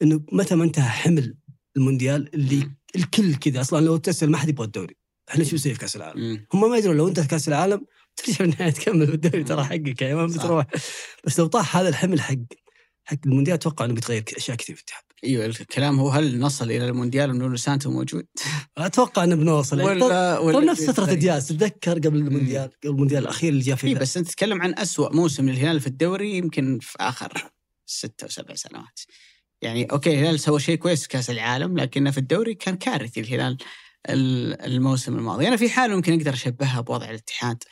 إنه متى ما انتهى حمل المونديال اللي. الكل كذا أصلا لو تسال ما حد يبغى الدوري إحنا شو نسوي في كأس العالم. هم ما يدرون لو أنت في كأس العالم ترجع بالنهايه تكمل بالدوري ترى حقك يعني ما. بتروح بس لو طاح هذا الحمل حق حق المونديال أتوقع إنه بيتغير أشياء كثير في الاتحاد أيوه الكلام هو هل نصل إلى المونديال ونونو سانتو موجود؟ أتوقع إنه بنوصل يعني ولا طول ولا نفس فترة؟ دياز تتذكر قبل المونديال قبل المونديال الأخير اللي جاء اي فيه بس أنت تتكلم عن أسوأ موسم للهلال في الدوري يمكن في آخر ست أو سبع سنوات. يعني أوكي الهلال سوى شيء كويس في كأس العالم لكنه في الدوري كان كارثي الهلال ال- الموسم الماضي. أنا في حالة ممكن أقدر أشبهها بوضع الاتحاد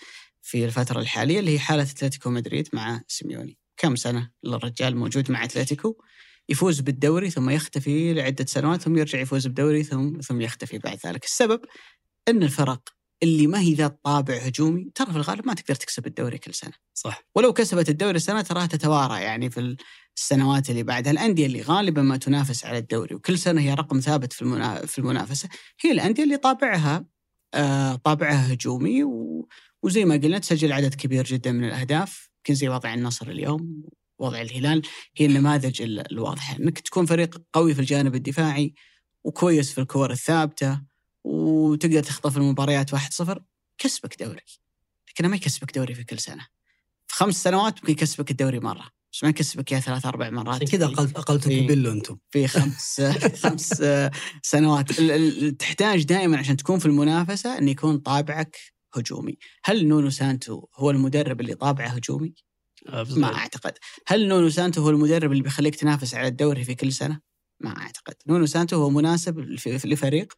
في الفترة الحالية اللي هي حالة أتلتيكو مدريد مع سيميوني. كم سنة الرجال موجود مع أتلتيكو يفوز بالدوري ثم يختفي لعدة سنوات ثم يرجع يفوز بالدوري ثم ثم يختفي بعد ذلك. السبب أن الفرق اللي ما هي ذات طابع هجومي ترى في الغالب ما تقدر تكسب الدوري كل سنة صح ولو كسبت الدوري سنة تراها تتوارى يعني في السنوات اللي بعدها. الأندية اللي غالبا ما تنافس على الدوري وكل سنة هي رقم ثابت في المنافسة هي الأندية اللي طابعها آه طابعها هجومي. وزي ما قلنا تسجل عدد كبير جدا من الأهداف. يمكن زي وضع النصر اليوم وضع الهلال هي النماذج الواضحة. إنك تكون فريق قوي في الجانب الدفاعي وكويس في الكور الثابتة وتقدر تخطف المباريات 1-0 كسبك دوري. لكنه ما يكسبك دوري في كل سنة. في خمس سنوات ممكن يكسبك الدوري مرة. بس ما يكسبك اياه ثلاث أربع مرات. عشان كذا اقلت بيلو أنتم. في خمس خمس سنوات. تحتاج دائما عشان تكون في المنافسة إن يكون طابعك هجومي. هل نونو سانتو هو المدرب اللي طابعه هجومي؟ ما أعتقد. هل نونو سانتو هو المدرب اللي بيخليك تنافس على الدوري في كل سنة؟ ما أعتقد. نونو سانتو هو مناسب لفريق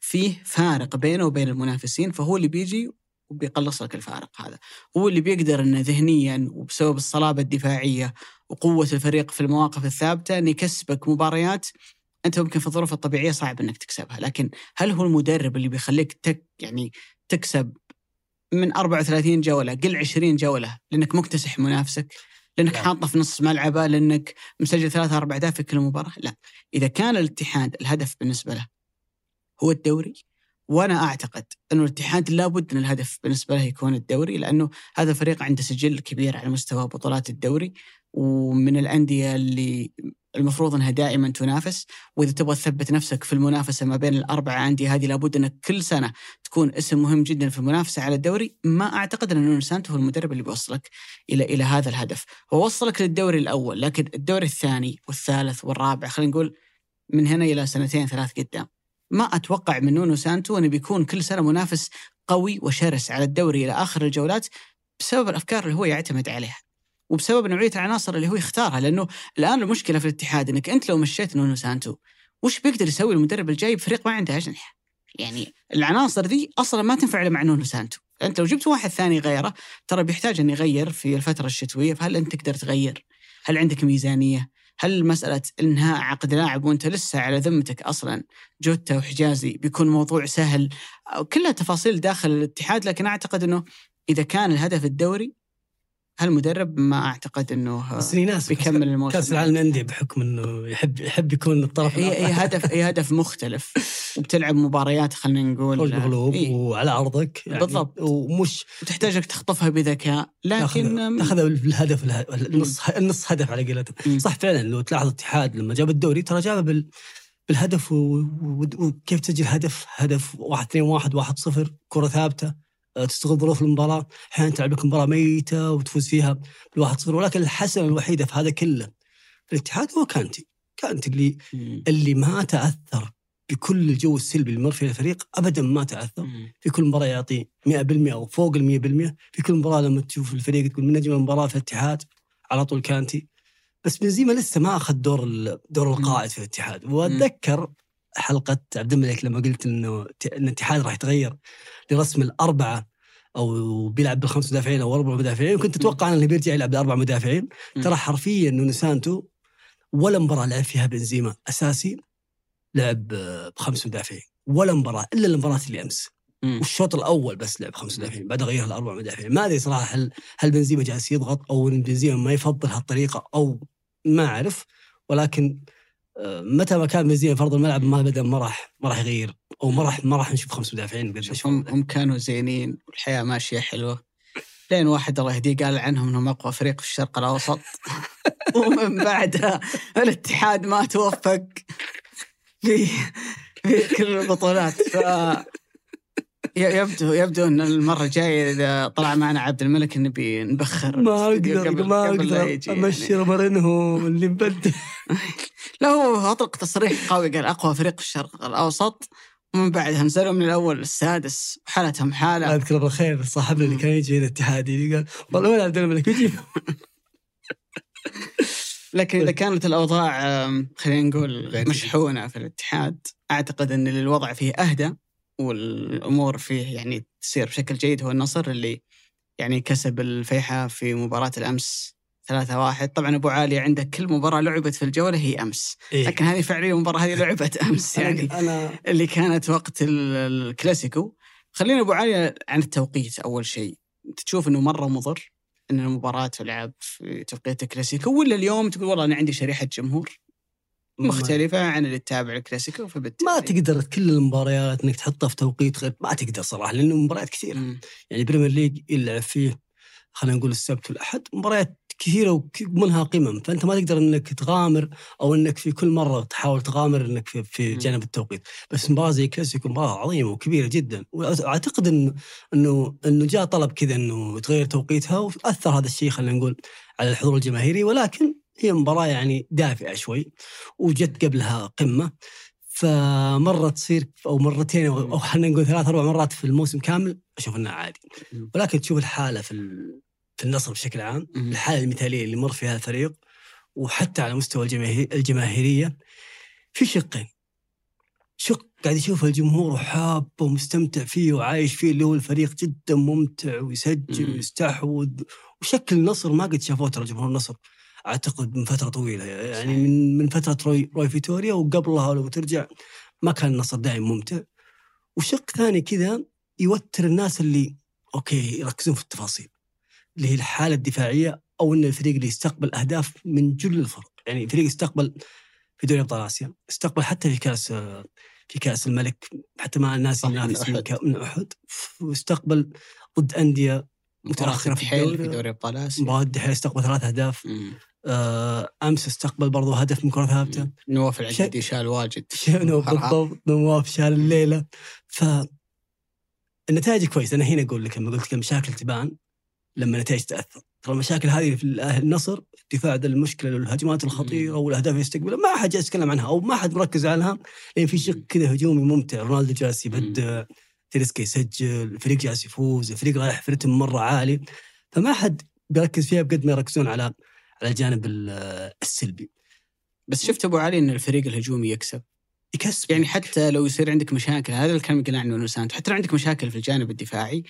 فيه فارق بينه وبين المنافسين فهو اللي بيجي وبيقلص لك الفارق هذا. هو اللي بيقدر إنه ذهنيا وبسبب الصلابة الدفاعية وقوة الفريق في المواقف الثابتة إنه يكسبك مباريات أنت ممكن في الظروف الطبيعية صعب إنك تكسبها. لكن هل هو المدرب اللي بيخليك تك يعني تكسب من 34 جولة قل 20 جولة لأنك مكتسح منافسك لأنك نعم. حاطه في نص ملعبه لأنك مسجل ثلاثة أربع اهداف في كل مباراة؟ لا. إذا كان الاتحاد الهدف بالنسبة له هو الدوري وأنا أعتقد أنه الاتحاد لابد أن الهدف بالنسبة له يكون الدوري لأنه هذا فريق عنده سجل كبير على مستوى بطولات الدوري ومن الأندية اللي المفروض أنها دائما تنافس وإذا تبغى تثبت نفسك في المنافسة ما بين الأربعة أندية هذه لابد انك كل سنة تكون اسم مهم جدا في المنافسة على الدوري. ما أعتقد أن نونو سانتو هو المدرب اللي بيوصلك إلى إلى هذا الهدف. هو وصلك للدوري الأول لكن الدوري الثاني والثالث والرابع خلينا نقول من هنا إلى سنتين ثلاث قدام. ما أتوقع من نونو سانتو إنه بيكون كل سنة منافس قوي وشرس على الدوري إلى آخر الجولات بسبب الأفكار اللي هو يعتمد عليها وبسبب نوعية العناصر اللي هو يختارها لأنه الآن المشكلة في الاتحاد إنك أنت لو مشيت نونو سانتو وش بيقدر يسوي المدرب الجاي بفريق ما عنده أجنحة؟ يعني العناصر دي أصلا ما تنفع مع نونو سانتو، أنت لو جبت واحد ثاني غيره ترى بيحتاج إنه يغير في الفترة الشتوية فهل أنت تقدر تغير؟ هل عندك ميزانية؟ هل مسألة إنهاء عقد لاعب وأنت لسه على ذمتك أصلا جوتا وحجازي بيكون موضوع سهل؟ كلها تفاصيل داخل الاتحاد لكن أعتقد أنه إذا كان الهدف الدوري هالمدرب ما أعتقد إنه بس ناس بيكمل الموسم؟ كأس العالم للأندية بحكم إنه يحب يحب يكون الطرف هي, هي هدف هي هدف مختلف. وبتلعب مباريات خلينا نقول المغلوب إيه؟ وعلى أرضك يعني بالضبط. ومش وتحتاجك تخطفها بذكاء لكن تاخذها بالهدف النص النص هدف على قولتهم. صح فعلا لو تلاحظ الاتحاد لما جاب الدوري ترى جابه بال بالهدف وكيف تسجل هدف؟ هدف 1 2 1 1 0 كرة ثابتة. آه، تستغل ظروف المباراة. أحيانا تلعب لك مباراة ميتة وتفوز فيها بالواحد صفر. ولكن الحسنة الوحيدة في هذا كله في الاتحاد هو كانتي. كانتي اللي مم. اللي ما تأثر بكل الجو السلبي اللي مر فيه الفريق ابدا ما تأثر. مم. في كل مباراة يعطي 100% أو فوق ال 100% في كل مباراة لما تشوف الفريق تقول من نجم المباراه في الاتحاد؟ على طول كانتي. بس بنزيما لسه ما أخذ دور دور القائد في الاتحاد. وأتذكر حلقة عبد الملك لما قلت إنه إن الاتحاد راح يتغير لرسم الأربعة أو بيلعب بالخمس مدافعين أو أربع مدافعين كنت أتوقع انه بيرجع يلعب بأربع مدافعين. ترى حرفيا انه سانتو ولا مباراة لعب فيها بنزيما أساسي لعب بخمس مدافعين ولا مباراة إلا المباراة اللي أمس. والشوط الأول بس لعب خمس مدافعين بعد غير الأربع مدافعين. ما أدري صراحة هل هل بنزيما جالس يضغط أو إن بنزيما ما يفضل هالطريقة أو ما أعرف ولكن متى ما كان بنزيما فرض الملعب ما بدا ما راح ما راح يغير أو ما راح ما راح نشوف خمس مدافعين هم هم كانوا زينين والحياة ماشية حلوة. لين واحد الله يهديه قال عنهم إنهم أقوى فريق في الشرق الأوسط. ومن بعدها الاتحاد ما توفق في في كل البطولات. ف يبدو يبدو إن المرة الجاية إذا طلع معنا عبد الملك نبي نبخر ما أقدر ما أقدر. امشي يعني. مارينهو اللي مبدل. لا هو أطلق تصريح قوي قال أقوى فريق في الشرق الأوسط ومن بعدها نزلوا من الأول السادس وحالتهم حالة. أذكر بالخير صاحبنا اللي كان يجي الاتحادي اللي قال والله وين عبد الملك؟ يجي لكن إذا كانت الأوضاع خلينا نقول مشحونة في الاتحاد أعتقد إن الوضع فيه أهدى. والأمور فيه يعني تصير بشكل جيد هو النصر اللي يعني كسب الفيحة في مباراة الأمس ثلاثة واحد. طبعا أبو عالي عندك كل مباراة لعبت في الجولة هي أمس. إيه؟ لكن هذه فعليا المباراة هذه لعبت أمس يعني. أنا... اللي كانت وقت الكلاسيكو. خلينا أبو علي عن التوقيت أول شيء. تشوف إنه مرة مضر إن المباراة تلعب في توقيت الكلاسيكو ولا اليوم تقول والله أنا عندي شريحة جمهور؟ مختلفة عن اللي تتابع الكلاسيكو فبالتالي ما تقدر كل المباريات إنك تحطها في توقيت غير ما تقدر صراحة لأنه مباريات كثيرة مم. يعني البريمير ليج يلعب فيه خلينا نقول السبت والأحد مباريات كثيرة ومنها قمم فأنت ما تقدر إنك تغامر أو إنك في كل مرة تحاول تغامر إنك في, في. جانب التوقيت بس مباراة زي كلاسيكو مباراة عظيمة وكبيرة جدا وأعتقد انه إنه إنه جاء طلب كذا إنه يتغير توقيتها وأثر هذا الشيء خلينا نقول على الحضور الجماهيري ولكن هي مباراة يعني دافئه شوي وجت قبلها قمة فمرة تصير أو مرتين أو أو خلينا نقول ثلاث أربع مرات في الموسم كامل أشوف إنها عادي. ولكن تشوف الحالة في في النصر بشكل عام. الحالة المثالية اللي مر فيها الفريق وحتى على مستوى الجماهير الجماهيرية في شقين شق قاعد يشوف الجمهور وحابه ومستمتع فيه وعايش فيه اللي هو الفريق جدا ممتع ويسجل. ويستحوذ وشكل النصر ما قد شافوه ترى جمهور النصر أعتقد من فترة طويلة يعني من من فترة روي, روي فيتوريا وقبلها لو ترجع ما كان النصر دائما ممتع. وشق ثاني كذا يوتر الناس اللي أوكي يركزون في التفاصيل اللي هي الحالة الدفاعية أو إن الفريق اللي يستقبل أهداف من جل الفرق. يعني فريق يستقبل في دوري أبطال آسيا استقبل حتى في كأس في كأس الملك حتى مع الناس ينافس من أحد. واستقبل ضد أندية متأخرة في الدوري. في دوري ابطال آسيا. مباراة الدحيل استقبل ثلاث أهداف. آه، أمس استقبل برضو هدف من كرة ثابتة. نواف العقيدي شال واجد. بالضبط نواف شال الليلة. ف النتائج كويسة. أنا هنا أقول لك لما قلت لك المشاكل تبان لما النتائج تأثر. ترى المشاكل هذه في النصر الدفاع ذا المشكلة والهجمات الخطيرة والأهداف اللي يستقبلها. ما حد جالس يتكلم عنها أو ما حد مركز عنها لأن في شق كذا هجومي ممتع. رونالدو جالس يبدع. تيريسكا يسجل الفريق جالس يفوز الفريق رايح في رتم مرة عالي. فما حد بيركز فيها بقد ما يركزون على على الجانب ال- السلبي. بس شفت أبو علي إن الفريق الهجومي يكسب. يكسب. يعني حتى لو يصير عندك مشاكل هذا الكلام قلنا عنه نسانت حتى لو عندك مشاكل في الجانب الدفاعي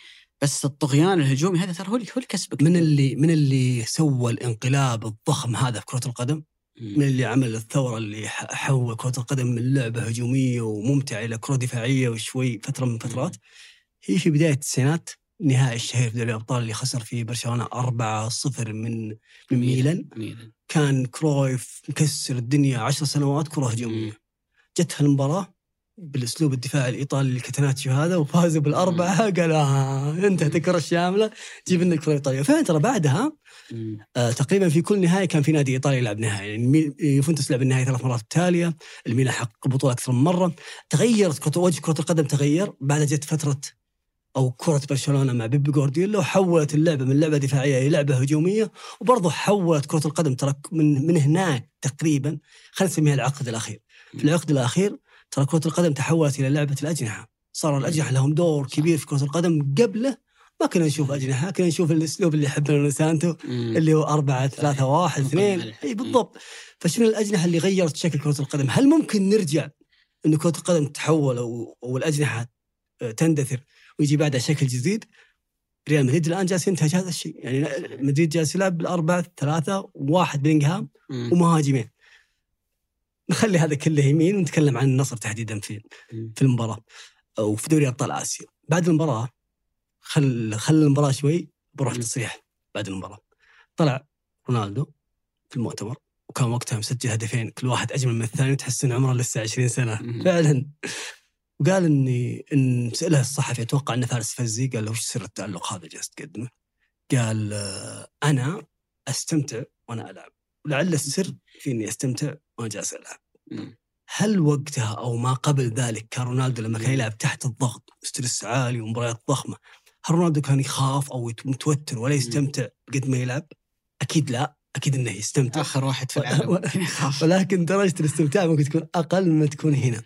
بس الطغيان الهجومي هذا ترى هو اللي هو اللي كسبك. من اللي من اللي سوى الانقلاب الضخم هذا في كرة القدم؟ من اللي عمل الثورة اللي حول كرة القدم من لعبة هجومية وممتعة إلى كرة دفاعية وشوي فترة من فترات. هي في بداية التسعينات نهائي الشهير في دوري الأبطال اللي خسر فيه برشلونة 4-0 من من ميلان ميلان. كان كرويف مكسر الدنيا 10 سنوات كرة هجومية. جت هالمباراه بالأسلوب الدفاعي الإيطالي الكاتناتشيو هذا وفازوا بالأربعة قال آه انتهت الكره الشامله جيب لنا الكرة الإيطالية. فعلا ترى بعدها. آه تقريبا في كل نهائي كان في نادي إيطالي يلعب نهائي. يعني يوفنتوس لعب النهائي ثلاث مرات متتاليه الميلان حقق بطوله أكثر من مرة. تغيرت كرة وجه كرة القدم تغير. بعد جت فترة أو كرة برشلونة مع بيبي جوارديولا وحولت اللعبة من لعبة دفاعية إلى لعبة هجومية. وبرضه حولت كرة القدم ترى من من هناك تقريبا خلينا نسميها العقد الأخير. في العقد الأخير ترى كرة القدم تحولت إلى لعبة الأجنحة. صار الأجنحة لهم دور كبير في كرة القدم. قبله ما كنا نشوف أجنحة كنا نشوف الأسلوب اللي يحبه سانتو مم. اللي هو أربعة ثلاثة واحد اثنين. إي بالضبط. فشنو الأجنحة اللي غيرت شكل كرة القدم؟ هل ممكن نرجع أن كرة القدم تتحول أو, أو الأجنحة آه، تندثر ويجي بعدها شكل جديد؟ ريال مدريد الآن جالس ينتهج هذا الشيء. يعني مدريد جالس يلعب بالأربعة ثلاثة واحد بلينغهام. ومهاجمين. نخلي هذا كله يمين ونتكلم عن النصر تحديدا في. في المباراة أو في دوري أبطال آسيا بعد المباراة خل خل المباراة شوي بروح. تصريح بعد المباراة طلع رونالدو في المؤتمر وكان وقتها مسجل هدفين كل واحد أجمل من الثاني تحس إن عمره لسه 20 سنة مم. فعلا وقال إني إن سأله الصحفي أتوقع أنه فارس فزي قال له وش سر التألق هذا جالس تقدمه؟ قال آه، أنا أستمتع وأنا ألعب ولعل السر في إني أستمتع ألعب مم. هل وقتها أو ما قبل ذلك كان رونالدو لما كان يلعب تحت الضغط وستريس عالي ومباريات ضخمة هل رونالدو كان يخاف أو متوتر ولا يستمتع قد ما يلعب؟ أكيد لا أكيد إنه يستمتع. آخر واحد في العالم ولكن درجة الاستمتاع ممكن تكون أقل مما تكون هنا.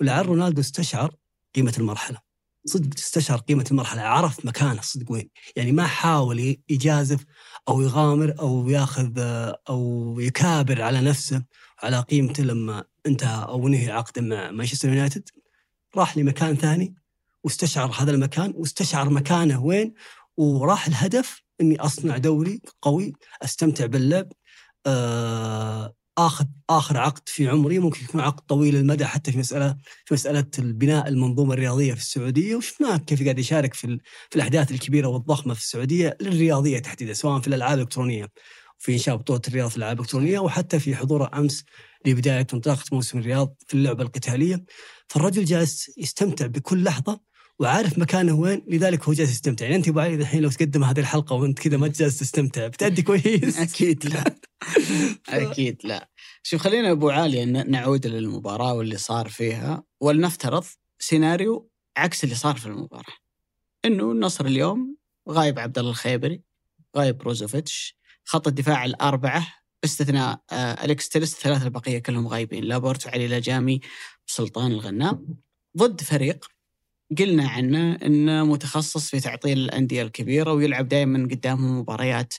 ولعل رونالدو استشعر قيمة المرحلة. صدق استشعر قيمة المرحلة عرف مكانه صدق وين. يعني ما حاول يجازف أو يغامر أو ياخذ أو يكابر على نفسه على قيمته لما انتهى أو نهي عقده مع مانشستر يونايتد راح لمكان ثاني واستشعر هذا المكان واستشعر مكانه وين وراح الهدف إني أصنع دوري قوي أستمتع باللعب آه اخذ آخر عقد في عمري ممكن يكون عقد طويل المدى حتى في مسألة في مسألة البناء المنظومة الرياضية في السعودية. وشفناه كيف قاعد يشارك في, في الأحداث الكبيرة والضخمة في السعودية للرياضية تحديدا سواء في الألعاب الإلكترونية. في إنشاء بطولة الرياض في الألعاب الإلكترونية وحتى في حضوره أمس لبداية وانطلاقه موسم الرياض في اللعبة القتالية. فالرجل جالس يستمتع بكل لحظة وعارف مكانه وين لذلك هو جالس يستمتع. يعني أنت أبو علي الحين لو تقدم هذه الحلقة وأنت كذا ما جالس تستمتع بتأدي كويس؟ أكيد لا. أكيد لا. شوف خلينا أبو علي نعود للمباراة واللي صار فيها ولنفترض سيناريو عكس اللي صار في المباراة. إنه النصر اليوم غايب عبد الله الخيبري غايب بروزوفيتش خط الدفاع الأربعة باستثناء آه، الكس تيلس الثلاثة البقية كلهم غايبين. لابورت وعلي لاجامي وسلطان الغنام. ضد فريق قلنا عنه إنه متخصص في تعطيل الأندية الكبيرة ويلعب دائما قدامهم مباريات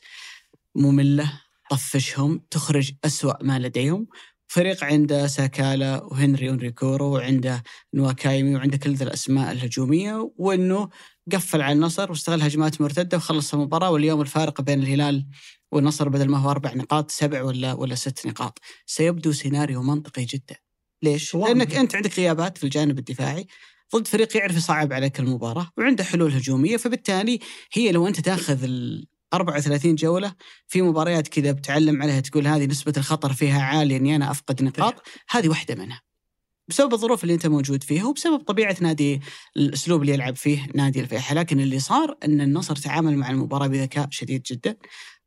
مملة طفشهم تخرج أسوأ ما لديهم. فريق عنده ساكالا وهنري أونيكورو وعنده نواكايمي وعنده كل ذي الأسماء الهجومية وإنه قفل على النصر واستغل هجمات مرتدة وخلص المباراة. واليوم الفارق بين الهلال والنصر بدل ما هو أربع نقاط سبع ولا ولا ست نقاط. سيبدو سيناريو منطقي جدا. ليش؟ لأنك أنت عندك غيابات في الجانب الدفاعي. ضد فريق يعرف يصعب عليك المباراة وعنده حلول هجومية فبالتالي هي لو أنت تاخذ ال 34 جولة في مباريات كذا بتعلم عليها تقول هذه نسبة الخطر فيها عالية إني أنا أفقد نقاط هذه واحدة منها. بسبب الظروف اللي أنت موجود فيها وبسبب طبيعة نادي الأسلوب اللي يلعب فيه نادي الفيحاء لكن اللي صار أن النصر تعامل مع المباراة بذكاء شديد جدا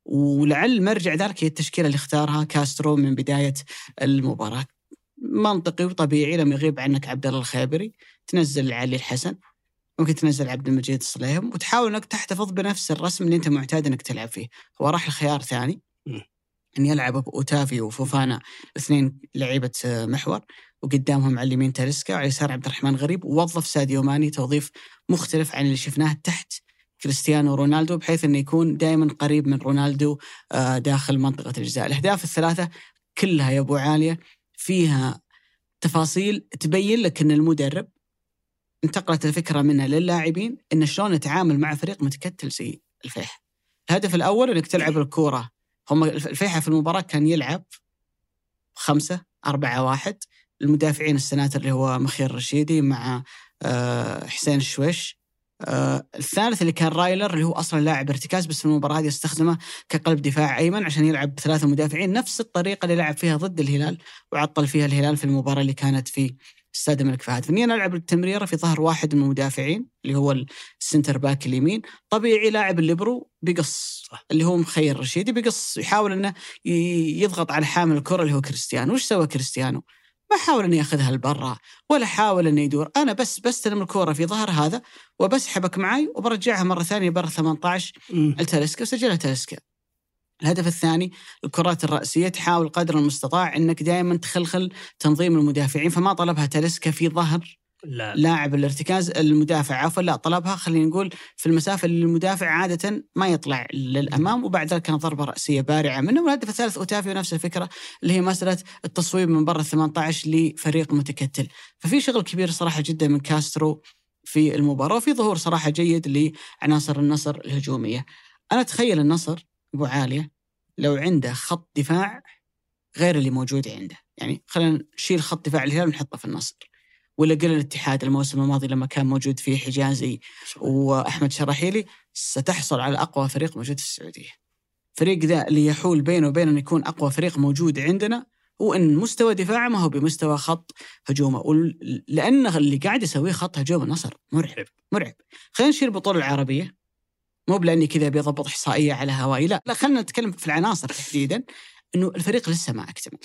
ولعل مرجع ذلك هي التشكيلة اللي اختارها كاسترو من بداية المباراة. منطقي وطبيعي لما يغيب عنك عبد الله الخيبري. تنزل علي الحسن ممكن تنزل عبد المجيد الصليم وتحاول إنك تحتفظ بنفس الرسم اللي أنت معتاد إنك تلعب فيه. هو راح لخيار ثاني إن يلعب أوتافي وفوفانا اثنين لعيبة محور وقدامهم على اليمين تاليسكا وعلى اليسار عبد الرحمن غريب ووظف ساديو ماني توظيف مختلف عن اللي شفناه تحت كريستيانو رونالدو بحيث إنه يكون دائما قريب من رونالدو آه، داخل منطقة الجزاء، الأهداف الثلاثة كلها يا أبو عالية فيها تفاصيل تبين لك إن المدرب انتقلت الفكرة منها للاعبين إن شلون نتعامل مع فريق متكتل زي الفيحاء. الهدف الأول إنك تلعب الكورة. هم الفيحاء في المباراة كان يلعب خمسة أربعة واحد. المدافعين السناتر اللي هو مخير رشيدي مع آه، حسين الشويش. آه الثالث اللي كان رايلر اللي هو أصلا لاعب ارتكاز بس في المباراة هذه استخدمه كقلب دفاع أيمن عشان يلعب بثلاثه مدافعين. نفس الطريقة اللي لعب فيها ضد الهلال وعطل فيها الهلال في المباراة اللي كانت في استاد الملك فهد فاني أنا ألعب التمريرة في ظهر واحد من المدافعين اللي هو ال centre back اليمين. طبيعي لاعب الليبرو بيقص صح. اللي هو مخير الرشيدي بيقص يحاول إنه يضغط على حامل الكرة اللي هو كريستيانو. وش سوى كريستيانو؟ ما حاول إنه يأخذها لبرا ولا حاول إنه يدور. أنا بس بستلم الكوره في ظهر هذا وبسحبك معي وبرجعها مرة ثانية برا 18 لتاليسكا وسجلها تاليسكا. الهدف الثاني الكرات الرأسية تحاول قدر المستطاع أنك دائما تخلخل تنظيم المدافعين فما طلبها تاليسكا في ظهر لا. لاعب الارتكاز المدافع عفوا لا طلبها خلينا نقول في المسافة اللي المدافع عادة ما يطلع للأمام وبعد ذلك كانت ضربة رأسية بارعة منه والهدف الثالث أوتافيو نفس الفكرة اللي هي مسألة التصويب من برا ال 18 لفريق متكتل. ففي شغل كبير صراحة جدا من كاسترو في المباراة وفي ظهور صراحة جيد لعناصر النصر الهجومية. أنا أتخيل النصر ابو عالية لو عنده خط دفاع غير اللي موجود عنده. يعني خلينا نشيل خط دفاع الهلال ونحطه في النصر. ولا قل الاتحاد الموسم الماضي لما كان موجود فيه حجازي وأحمد شراحيلي ستحصل على أقوى فريق موجود في السعودية. فريق ذا اللي يحول بينه وبين ان يكون أقوى فريق موجود عندنا هو إن مستوى دفاعه ما هو بمستوى خط هجومه. لأن اللي قاعد يسويه خط هجوم النصر مرعب مرعب. خلينا نشيل البطولة العربية. مو بلأني كذا بيضبط إحصائية على هوائي لا لا خلينا نتكلم في العناصر تحديدا إنه الفريق لسه ما أكتمل.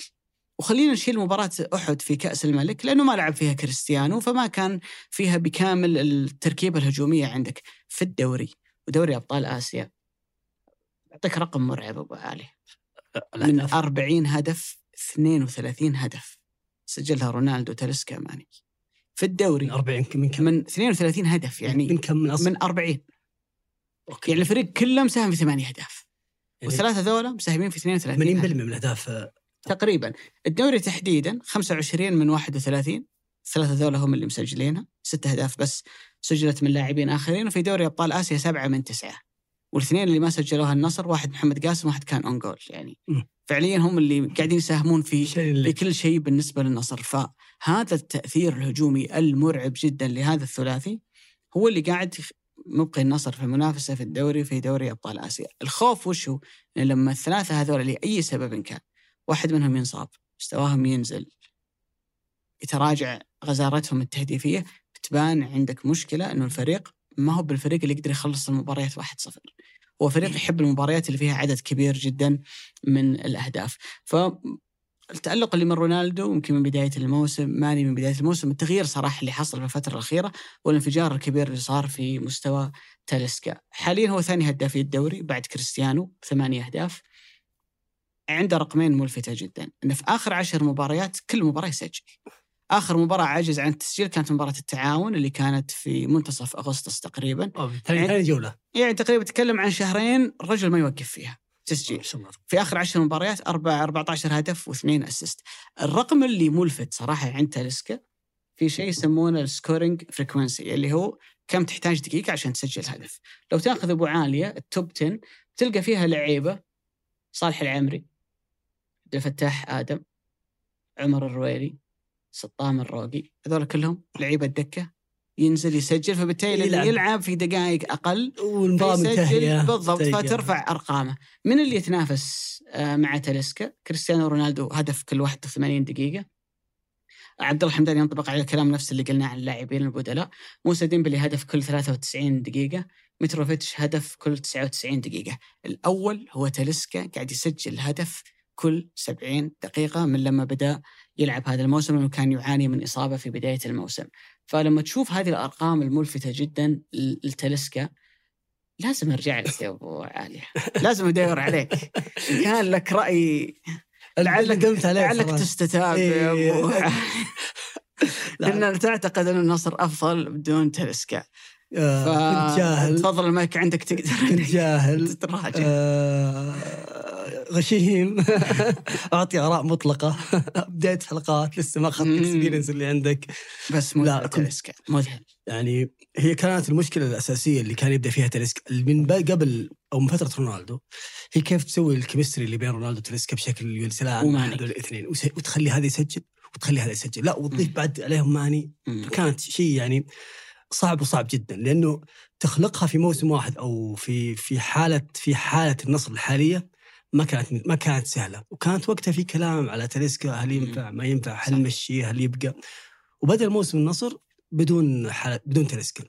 وخلينا نشيل مباراة أحد في كأس الملك لأنه ما لعب فيها كريستيانو فما كان فيها بكامل التركيبة الهجومية عندك في الدوري ودوري أبطال آسيا. أعطيك رقم مرعب أبو علي. من 40 هدف 32 هدف. سجلها رونالدو تلسكا ماني. في الدوري من 40 من كم؟ من 32 هدف يعني من كم من أصل؟ من 40 okay. يعني الفريق كله مساهم في ثمانية أهداف. يعني والثلاثة ذولا مساهمين في 32 80% من الأهداف آه، تقريبا. الدوري تحديدا 25 من 31 الثلاثة ذولا هم اللي مسجلينها. ست أهداف بس سجلت من لاعبين آخرين. وفي دوري أبطال آسيا سبعة من تسعة. والاثنين اللي ما سجلوها النصر واحد محمد قاسم واحد كان own goal يعني م. فعليا هم اللي قاعدين يساهمون في اللي- لكل شيء بالنسبة للنصر. فهذا التأثير الهجومي المرعب جدا لهذا الثلاثي. هو اللي قاعد مبقي النصر في المنافسة في الدوري وفي دوري أبطال آسيا. الخوف وش هو؟ إن لما الثلاثة هذول لأي سبب كان واحد منهم ينصاب مستواهم ينزل يتراجع غزارتهم التهديفية بتبان عندك مشكلة إنه الفريق ما هو بالفريق اللي يقدر يخلص المباريات 1-0 هو فريق يحب المباريات اللي فيها عدد كبير جدا من الأهداف. ف التألق اللي من رونالدو يمكن من بداية الموسم ماني من بداية الموسم التغيير صراحة اللي حصل في الفترة الأخيرة والانفجار الكبير اللي صار في مستوى تاليسكا. حاليا هو ثاني هداف الدوري بعد كريستيانو ثمانية أهداف. عنده رقمين ملفتة جدا. أنه في آخر عشر مباريات كل مباراة يسجل. آخر مباراة عجز عن التسجيل كانت مباراة التعاون اللي كانت في منتصف أغسطس تقريبا. أوه، ثاني ثاني جولة. يعني تقريبا تتكلم عن شهرين الرجل ما يوقف فيها. تسجيل في آخر 10 مباريات أربعة 14 هدف واثنين أسيست. الرقم اللي ملفت صراحة عند تاليسكا في شيء يسمونه ال scoring frequency اللي هو كم تحتاج دقيقة عشان تسجل هدف. لو تاخذ أبو عالية ال top 10 تلقى فيها لعيبة صالح العمري عبد الفتاح آدم عمر الرويلي سطام الروقي هذول كلهم لعيبة دكه ينزل يسجل فبالتالي يلعب. يلعب, يلعب في دقائق أقل والمباراه منتهيه بالضبط فترفع أرقامه. من اللي يتنافس آه، مع تاليسكا؟ كريستيانو رونالدو هدف كل 81 دقيقة. عبد الله الحمداني ينطبق على الكلام نفس اللي قلناه عن اللاعبين البدلاء. موسى ديمبلي هدف كل 93 دقيقة. متروفيتش هدف كل 99 دقيقة. الأول هو تاليسكا قاعد يسجل هدف كل 70 دقيقة من لما بدأ يلعب هذا الموسم لأنه كان يعاني من إصابة في بداية الموسم فلما تشوف هذه الأرقام الملفتة جدا لتاليسكا لازم أرجع لك يا أبو علي لازم أدور عليك كان لك رأي لعلك قمت عليه لعلك. تستتاب إيه. يا أبو علي. لا. لأن تعتقد أن النصر أفضل بدون تاليسكا آه، كنت جاهل تفضل المايك عندك تقدر كنت جاهل آه، غشيم. أعطي آراء مطلقة. بداية حلقات لسه ما أخذت. ال experience اللي عندك. بس لا، مذهل مذهل يعني هي كانت المشكلة الأساسية اللي كان يبدأ فيها تلسكا من قبل أو من فترة رونالدو هي كيف تسوي الكيمستري اللي بين رونالدو وتلسكا بشكل ينسلام وماني. هذول الاثنين وتخلي هذا يسجل وتخلي هذا يسجل. لا وتضيف. بعد عليهم ماني. كانت شيء يعني صعب وصعب جدا. لأنه تخلقها في موسم واحد أو في في حالة في حالة النصر الحالية ما كانت ما كانت سهلة وكانت وقتها في كلام على تلسكا هل ينفع ما ينفع هل. نمشيه هل يبقى وبدأ الموسم النصر بدون حالة بدون تلسكا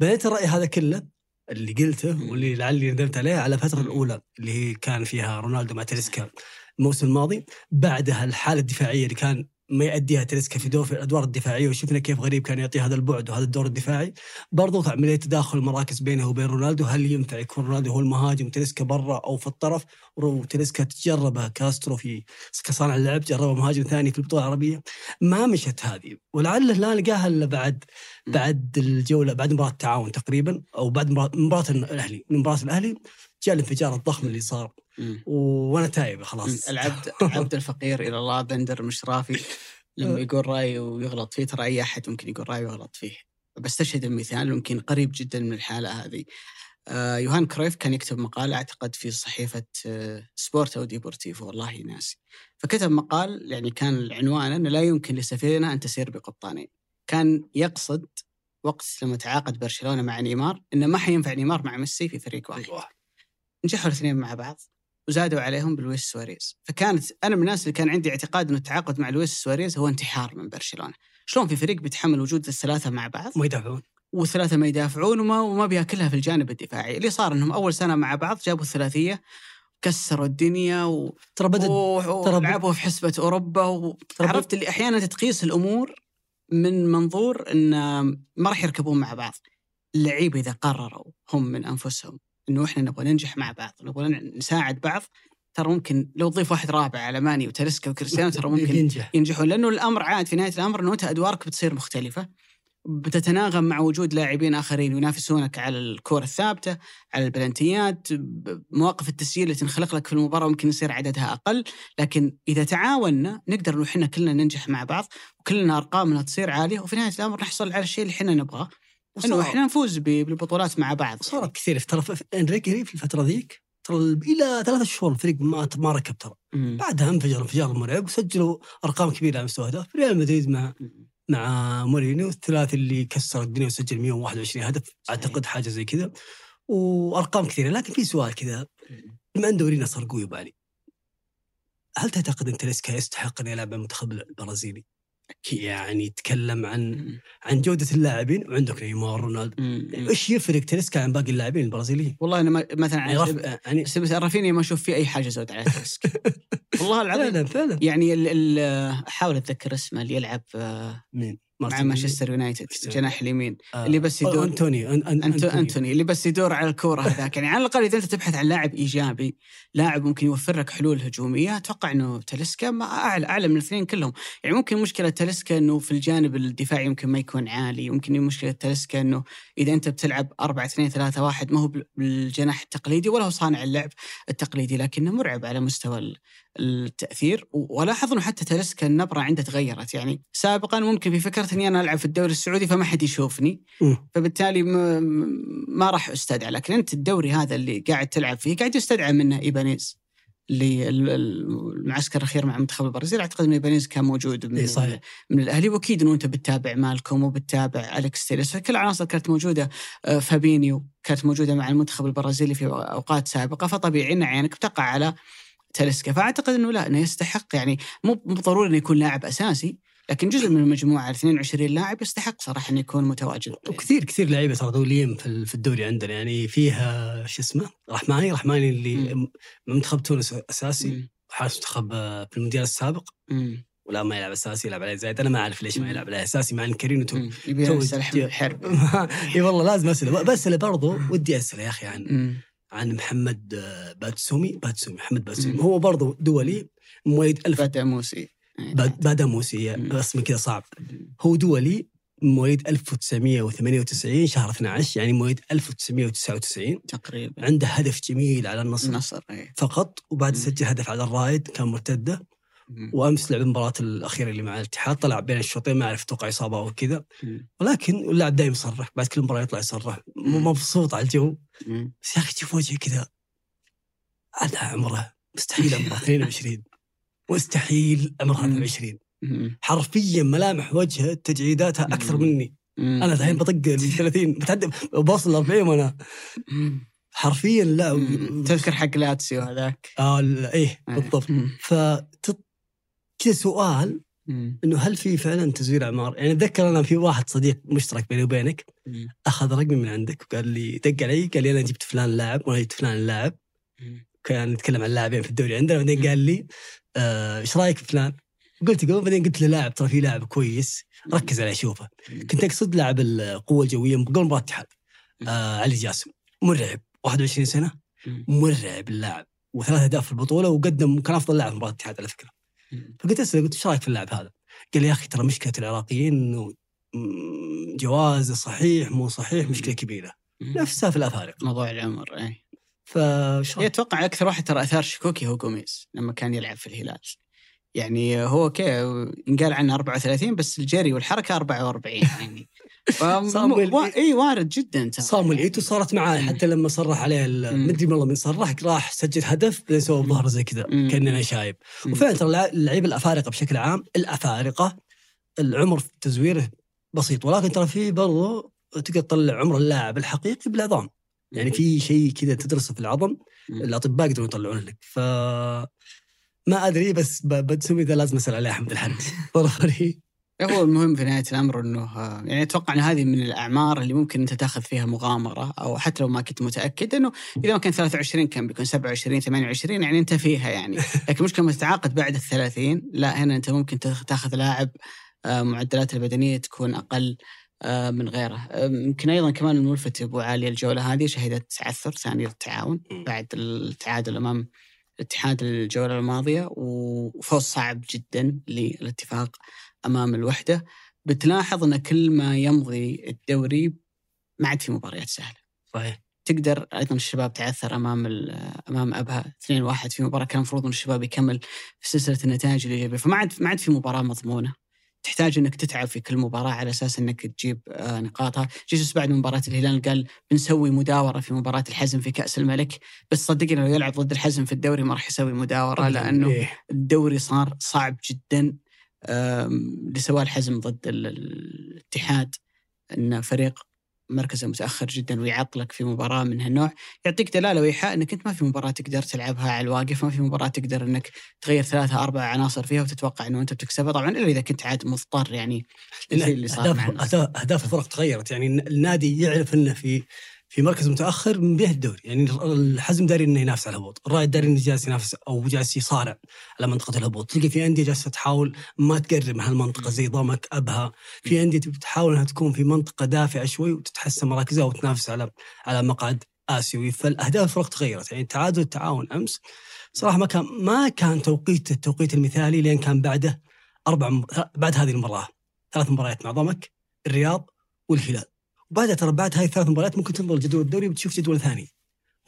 بنيت الرأي هذا كله اللي قلته. واللي لعلي ندمت عليه على الفترة. الأولى اللي هي كان فيها رونالدو مع تلسكا الموسم الماضي بعدها الحالة الدفاعية اللي كان ما يأديها تلسكا في دور في الأدوار الدفاعية وشفنا كيف غريب كان يعطي هذا البعد وهذا الدور الدفاعي. برضو عمليه تداخل المراكز بينه وبين رونالدو هل ينفع يكون رونالدو هو المهاجم وتلسكا برا أو في الطرف؟ وتلسكا تجربه كاسترو في كصانع اللعب جربه مهاجم ثاني في البطولة العربية. ما مشت هذه ولعله لا لقاها إلا بعد بعد الجولة بعد مباراة التعاون تقريبا أو بعد مباراة مباراة الأهلي. من مباراة الأهلي جاء الانفجار الضخم اللي صار. وأنا تايب خلاص. العبد عبد الفقير إلى الله بندر مشرافي لما. يقول رأي ويغلط فيه ترى أي أحد ممكن يقول رأي ويغلط فيه. بستشهد المثال يمكن قريب جدا من الحالة هذه. آه يوهان كرويف كان يكتب مقال أعتقد في صحيفة آه سبورت أو ديبورتيفو والله ناسي فكتب مقال يعني كان العنوان أنه لا يمكن لسفينه أن تسير بقبطانين. كان يقصد وقت لما تعاقد برشلونة مع نيمار إنه ما حينفع نيمار مع ميسي في فريق واحد. نجحوا الاثنين مع بعض وزادوا عليهم بلويس سواريز. فكانت أنا من الناس اللي كان عندي اعتقاد إنه التعاقد مع لويس سواريز هو انتحار من برشلونة. شلون في فريق بيتحمل وجود الثلاثة مع بعض ما يدافعون. والثلاثة ما يدافعون وما وما بياكلها في الجانب الدفاعي. اللي صار إنهم أول سنة مع بعض جابوا الثلاثية كسروا الدنيا و... ترى بدا و- ترى ولعبوا في حسبة أوروبا و... عرفت اللي أحيانا تقيس الأمور من منظور إن ما راح يركبون مع بعض. اللعيبة إذا قرروا هم من أنفسهم إنه إحنا نبغى ننجح مع بعض نبغى نساعد بعض ترى ممكن لو تضيف واحد رابع على ماني وتريسكا وكريستيانو ترى ممكن ينجح. ينجحون. لأنه الأمر عاد في نهاية الأمر إنه أنت أدوارك بتصير مختلفة. بتتناغم مع وجود لاعبين آخرين ينافسونك على الكره الثابتة، على البلنتيات، مواقف التسجيل اللي تنخلق لك في المباراة ممكن يصير عددها أقل، لكن إذا تعاوننا نقدر إنه إحنا كلنا ننجح مع بعض وكلنا أرقامنا تصير عالية وفي نهاية الأمر نحصل على الشيء اللي إحنا نبغاه. إنه إحنا نفوز بالبطولات مع بعض. صارت كثير ترى إنريكي في الفترة ذيك. ترى إلى ثلاثة شهور الفريق ما ما ركب ترى. بعدها انفجر انفجار مرعب وسجلوا أرقام كبيرة على مستوى اهداف ريال مدريد مع مع مورينيو. الثلاثي اللي كسر الدنيا وسجل 121 هدف. أعتقد حاجة زي كذا. وأرقام كثيرة. لكن في سؤال كذا. بما ان دورينا صار قوي بالي. هل تعتقد إن تلسكا يستحق أن يلعب المنتخب البرازيلي؟ يعني يتكلم عن مم. عن جودة اللاعبين وعندك نيمار رونالدو. إيش يفرق تلسكا عن باقي اللاعبين البرازيليين؟ والله أنا مثلا يعني, عن رف... يعني بس بس رافينيا ما أشوف فيه أي حاجة زود على تلسك والله العظيم فعلا فعلا يعني ال- ال- احاول أتذكر اسمه اللي يلعب آه، مين؟ مع مانشستر يونايتد مانشستر. جناح اليمين. آه. اللي بس يدور- أنتوني أن... أن... أنت أنتوني. اللي بس يدور على الكورة هذاك. يعني على الأقل إذا أنت تبحث عن لاعب إيجابي لاعب ممكن يوفر لك حلول هجومية أتوقع إنه تلسكا ما اعلى أعلى من الاثنين كلهم. يعني ممكن مشكلة تلسكا إنه في الجانب الدفاعي يمكن ما يكون عالي. يمكن مشكلة تلسكا إنه إذا أنت بتلعب 4 2 3 1 ما هو بال- بالجناح التقليدي ولا هو صانع اللعب التقليدي لكنه مرعب على مستوى ال- التأثير ولاحظ إنه حتى تلسكا النبرة عنده تغيرت. يعني سابقا ممكن في فكرة إني أنا ألعب في الدوري السعودي فما حد يشوفني. فبالتالي ما, ما راح أستدعى. لكن أنت الدوري هذا اللي قاعد تلعب فيه قاعد يستدعى منه إيبانيز اللي المعسكر الأخير مع منتخب البرازيل. أعتقد ان إيبانيز كان موجود من صحيح. من الأهلي. وأكيد إنه أنت بتتابع مالكم وبتتابع أليكس تيليس. فكل العناصر كانت موجودة آه، فابينيو كانت موجودة مع المنتخب البرازيلي في أوقات سابقة. فطبيعي إن عينك بتقع على تاليسكا فأعتقد إنه لا إنه يستحق يعني مو مو ضروري إنه يكون لاعب أساسي لكن جزء من المجموعة 22 لاعب يستحق صراحة إنه يكون متواجد وكثير كثير لعيبة ترى دوليين في ال- في الدوري عندنا يعني فيها شو اسمه رحماني رحماني اللي. منتخب تونس أساسي مم. حارس منتخب في المونديال السابق مم. ولا ما يلعب أساسي يلعب عليه زايد أنا ما أعرف ليش ما. يلعب عليه أساسي مع إن كرينو تو. يبي. الحرب إي والله لازم أسأله بساله برضو ودي أسأله يا أخي عن. عن محمد آه، باتسومي باتسومي محمد باتسومي. هو برضو دولي مواليد 1000 بدا موسي بعد بعد موسي مم. اسمه كذا صعب هو دولي مواليد 1998 شهر 12 يعني مواليد 1999 تقريبا عنده هدف جميل على النصر النصر إيه. فقط وبعد. سجل هدف على الرايد كان مرتدة. وأمس لعب المباراة الأخيرة اللي مع الاتحاد طلع بين الشوطين ما اعرف أتوقع إصابة أو كذا. ولكن اللاعب دائما يصرح بعد كل مباراة يطلع يصرح. مبسوط على الجو. بس يا أخي تشوف وجهه كذا هذا عمره مستحيل عمره 22 مستحيل عمرها مم. 22 مم. حرفيا ملامح وجهه تجعيداتها أكثر. مني. أنا الحين بطق ال 30 بتعدى بوصل ال 40 وأنا. حرفيا لا. تذكر حق لاتسيو هذاك آه لا، إيه إيه. بالضبط. ف كذا سؤال. إنه هل في فعلا تزوير أعمار؟ يعني أتذكر أنا في واحد صديق مشترك بيني وبينك. أخذ رقمي من عندك وقال لي دق علي قال لي أنا جبت فلان اللاعب وأنا جبت فلان اللاعب مم. كان نتكلم عن لاعبين في الدوري عندنا بعدين قال لي آه، إيش رأيك في فلان؟ قلت قبل بعدين قلت له لاعب ترى في لاعب كويس ركز عليه شوفه كنت أقصد لاعب القوة الجوية قبل مباراة الاتحاد آه علي جاسم مرعب 21 سنة. مرعب اللاعب وثلاث أهداف في البطولة وقدم كان أفضل لاعب في مباراة الاتحاد على فكرة. فقلت اساله قلت إيش رأيك في اللاعب هذا؟ قال لي يا أخي ترى مشكلة العراقيين إنه جوازه صحيح مو صحيح مشكلة كبيرة. نفسها في الأفارقة. موضوع العمر اي هي أتوقع أكثر واحد ترى أثار شكوكي هو جوميز لما كان يلعب في الهلال. يعني هو كي ينقال عنه 34 بس الجري والحركة 44 يعني. صامويل و... إي وارد جدا ترى صامويل ايتو صارت معاه. حتى لما صرح عليه. مدري والله من صرح راح سجل هدف بعدين سوى ظهره زي كذا. كأننا شايب. وفعلا ترى اللع- اللعيبة الأفارقة بشكل عام الأفارقة العمر في تزويره بسيط ولكن ترى في برضو تقدر تطلع عمر اللاعب الحقيقي بالعظام يعني في شيء كذا تدرسه في العظم. الأطباء يقدرون يطلعون لك ف ما أدري بس ب- بتسوي ذا لازم أسأل عليه أحمد الحرب ضروري هو المهم في نهاية الأمر إنه آه، يعني أتوقع إن هذه من الأعمار اللي ممكن أنت تاخذ فيها مغامرة أو حتى لو ما كنت متأكد انه إذا ما كان 23 كان بيكون 27 28 يعني أنت فيها يعني لكن المشكلة لما تتعاقد بعد ال 30 لا هنا أنت ممكن تاخ- تاخذ لاعب آه، معدلاته البدنية تكون أقل آه، من غيره يمكن أيضا كمان الملفت أبو علي الجولة هذه شهدت تعثر ثاني للتعاون. بعد التعادل أمام الاتحاد الجولة الماضية وفوز صعب جدا للاتفاق أمام الوحدة بتلاحظ إن كل ما يمضي الدوري ما عاد في مباريات سهلة. صحيح. تقدر أيضا الشباب تعثر أمام أمام أبها 2-1 في مباراة كان المفروض إن الشباب يكمل في سلسلة النتائج الايجابيه فما عاد ما عاد في مباراة مضمونة. تحتاج إنك تتعب في كل مباراة على أساس إنك تجيب آه، نقاطها، جيسوس بعد مباراة الهلال قال بنسوي مداورة في مباراة الحزم في كأس الملك، بس صدقني لو يلعب ضد الحزم في الدوري ما راح يسوي مداورة لأنه. الدوري صار صعب جدا. سواه الحزم ضد ال- الاتحاد إن فريق مركزه متأخر جدا ويعطلك في مباراة من هالنوع. يعطيك دلالة وإيحاء إنك أنت ما في مباراة تقدر تلعبها على الواقف ما في مباراة تقدر إنك تغير ثلاثة أربع عناصر فيها وتتوقع إنه أنت بتكسبها. طبعا إلا إذا كنت عاد مضطر يعني اللي صار اهداف اهداف الفرق تغيرت. يعني النادي يعرف إنه في في مركز متأخر من بيه الدوري. يعني الحزم داري إنه ينافس على الهبوط، الرائد داري إنه جالس ينافس أو جالس يصارع على منطقة الهبوط، تلقى في أندية جالسة تحاول ما تقرب من هالمنطقة زي ضمك أبها، في أندية بتحاول إنها تكون في منطقة دافعة شوي وتتحسن مراكزها وتنافس على على مقعد آسيوي، فالأهداف الفرق تغيرت. يعني تعادل التعاون أمس صراحة ما كان ما كان توقيت التوقيت المثالي لين كان بعده أربع. بعد هذه المباراة. ثلاث مباريات مع ضمك الرياض والهلال. وبعدها ترى بعد هاي الثلاث مباريات ممكن تنظر جدول الدوري وتشوف جدول ثاني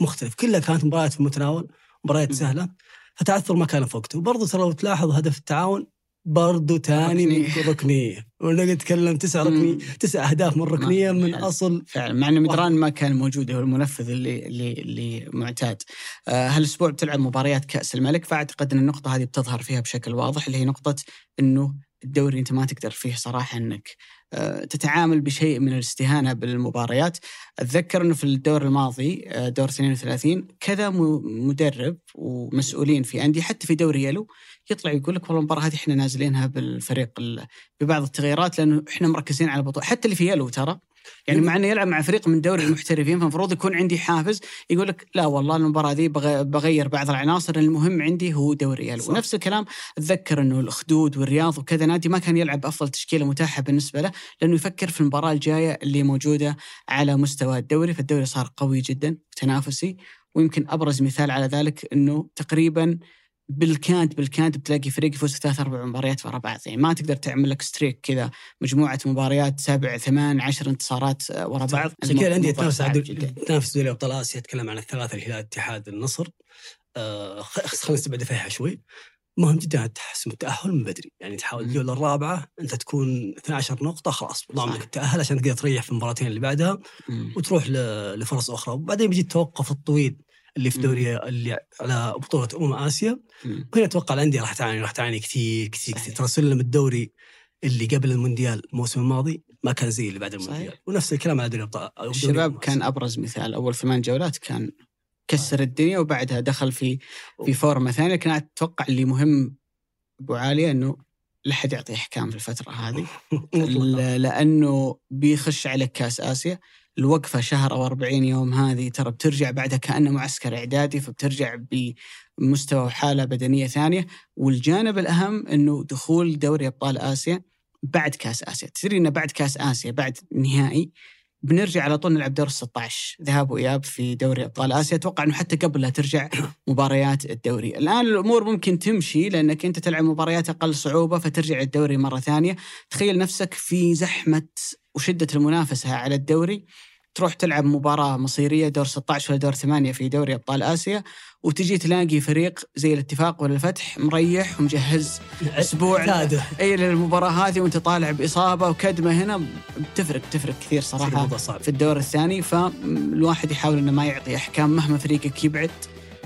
مختلف كلها كانت مباريات في المتناول مباريات. سهلة فتعثر ما كان في وقته وبرضه ترى لو تلاحظ هدف التعاون برضه ثاني من. ركنية ونقعد نتكلم تسع م. ركنية تسع أهداف من ركنية من حلو. أصل فعلا مع ان مدران ما كان موجود هو المنفذ اللي اللي اللي معتاد. آه، هالاسبوع بتلعب مباريات كأس الملك فأعتقد أن النقطة هذه بتظهر فيها بشكل واضح اللي هي نقطة إنه الدوري أنت ما تقدر فيه صراحة إنك تتعامل بشيء من الاستهانة بالمباريات. أتذكر إنه في الدور الماضي آه، دور 32 كذا مدرب ومسؤولين في أندية حتى في دوري يلو يطلع يقول لك والله المباراة هذه إحنا نازلينها بالفريق ال- ببعض التغييرات لأنه إحنا مركزين على البطوله حتى اللي في يلو ترى يعني مع إنه يلعب مع فريق من دوري المحترفين فالمفروض يكون عندي حافز يقول لك لا والله المباراة دي بغ- بغير بعض العناصر المهم عندي هو دوري صح. ونفس الكلام أتذكر إنه الاخدود والرياض وكذا نادي ما كان يلعب أفضل تشكيلة متاحة بالنسبة له لأنه يفكر في المباراة الجاية اللي موجودة على مستوى الدوري فالدوري صار قوي جدا وتنافسي ويمكن أبرز مثال على ذلك إنه تقريبا بالكاد بالكاد بتلاقي فريق يفوز ثلاث أربع مباريات ورا بعض. يعني ما تقدر تعمل لك ستريك كذا مجموعة مباريات سبع ثمان عشر انتصارات آه، ورا بعض. عشان كذا الأندية تنافس تنافس دوري أبطال آسيا أتكلم عن الثلاثه الهلال الاتحاد النصر. آه خلينا نستبعد فيها شوي. مهم جدا تحسم التاهل من بدري. يعني تحاول. الجولة الرابعة أنت تكون 12 نقطة خلاص ضامن صح. انك تتاهل عشان تقدر تريح في المباراتين اللي بعدها مم. وتروح لفرص أخرى. وبعدين بيجي التوقف الطويل. اللي في. دوري اللي على بطولة أمم آسيا. وهنا أتوقع الأندية راح تعاني راح تعاني كثير كثير. كثير ترى سلم الدوري اللي قبل المونديال الموسم الماضي ما كان زي اللي بعد المونديال. صحيح. ونفس الكلام على دوري الابطال دوري الشباب أمم كان أبرز مثال. أول ثمان جولات كان كسر الدنيا وبعدها دخل في في فورمة ثانية. لكن أتوقع اللي مهم أبو عالية إنه لا حد يعطي إحكام في الفترة هذه. لأنه بيخش عليك كأس آسيا. الوقفة شهر أو 40 يوم هذه ترى بترجع بعدها كأنه معسكر إعدادي فبترجع بمستوى وحالة بدنية ثانية. والجانب الأهم إنه دخول دوري أبطال آسيا بعد كأس آسيا. تدري إنه بعد كأس آسيا بعد نهائي بنرجع على طول نلعب دور 16 ذهاب وإياب في دوري أبطال آسيا. أتوقع إنه حتى قبل لا ترجع مباريات الدوري. الآن الأمور ممكن تمشي لأنك أنت تلعب مباريات أقل صعوبة فترجع الدوري مرة ثانية. تخيل نفسك في زحمة وشدة المنافسة على الدوري. تروح تلعب مباراة مصيرية دور 16 ولا دور 8 في دوري أبطال آسيا. وتجي تلاقي فريق زي الاتفاق ولا الفتح مريح ومجهز اعتاده إي للمباراة هذه وأنت طالع بإصابة وكدمة هنا بتفرق تفرق كثير صعب. في الدور الثاني. فالواحد يحاول إنه ما يعطي أحكام مهما فريقك يبعد.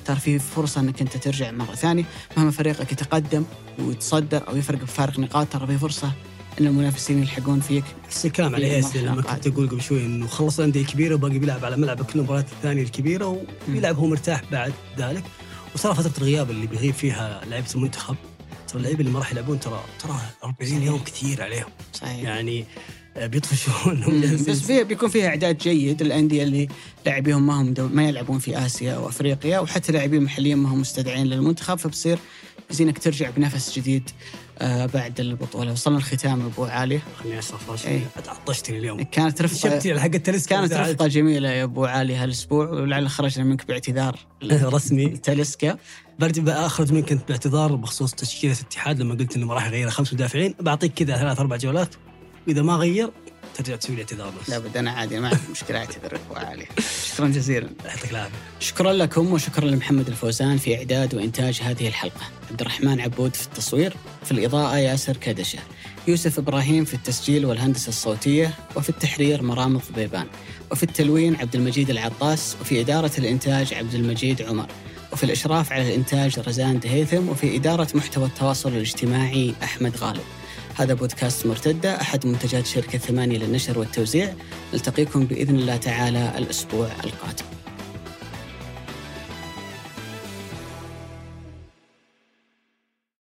ترى في فرصة إنك أنت ترجع مرة ثانية. مهما فريقك يتقدم ويتصدر أو يفرق بفارق نقاط ترى في فرصة إن المنافسين يلحقون فيك نفس الكلام على ايس لما. كنت أقول قبل شوي إنه خلص الانديه كبيرة وباقي بيلعب على ملعب كل المباريات الثانية الكبيرة وبيلعب هو مرتاح بعد ذلك. وصار فترة الغياب اللي بيغيب فيها لعيبة المنتخب ترى اللعيبة اللي ما راح يلعبون ترى ترى 40 يوم كثير عليهم. صحيح. يعني آه، بيطفشون. بس فيها بيكون فيها إعداد جيد الانديه اللي لاعبيهم ما هم دو... ما يلعبون في آسيا أو أفريقيا وحتى لاعبين محليين ما هم مستدعين للمنتخب فبصير زينك ترجع بنفس جديد. آه بعد البطولة. وصلنا الختام أبو عاليه خليني راسي إيه. عطشتني اليوم. كانت رفقه شفتي حق التلسكا كانت. رفقه جميلة يا أبو علي هالأسبوع ولعل خرجنا منك باعتذار. رسمي. تلسكا برجع أخرج منك انت باعتذار بخصوص تشكيلة الاتحاد لما قلت انه ما راح يغير خمس مدافعين. بعطيك كذا ثلاث أربع جولات. وإذا ما غير ترجع تسوي لي اعتذار بس. لابد أنا عادي ما عندي مشكلة اعتذر عالي شكرا جزيلا. يعطيك العافية. شكرا لكم وشكرا لمحمد الفوزان في إعداد وإنتاج هذه الحلقة. عبد الرحمن عبود في التصوير في الإضاءة ياسر كدشه يوسف إبراهيم في التسجيل والهندسة الصوتية وفي التحرير مرام ضبيبان وفي التلوين عبد المجيد العطاس وفي إدارة الإنتاج عبد المجيد عمر. وفي الإشراف على الإنتاج رزان دهيثم وفي إدارة محتوى التواصل الاجتماعي أحمد غالب. هذا بودكاست مرتدة أحد منتجات شركة ثمانية للنشر والتوزيع. نلتقيكم بإذن الله تعالى الأسبوع القادم.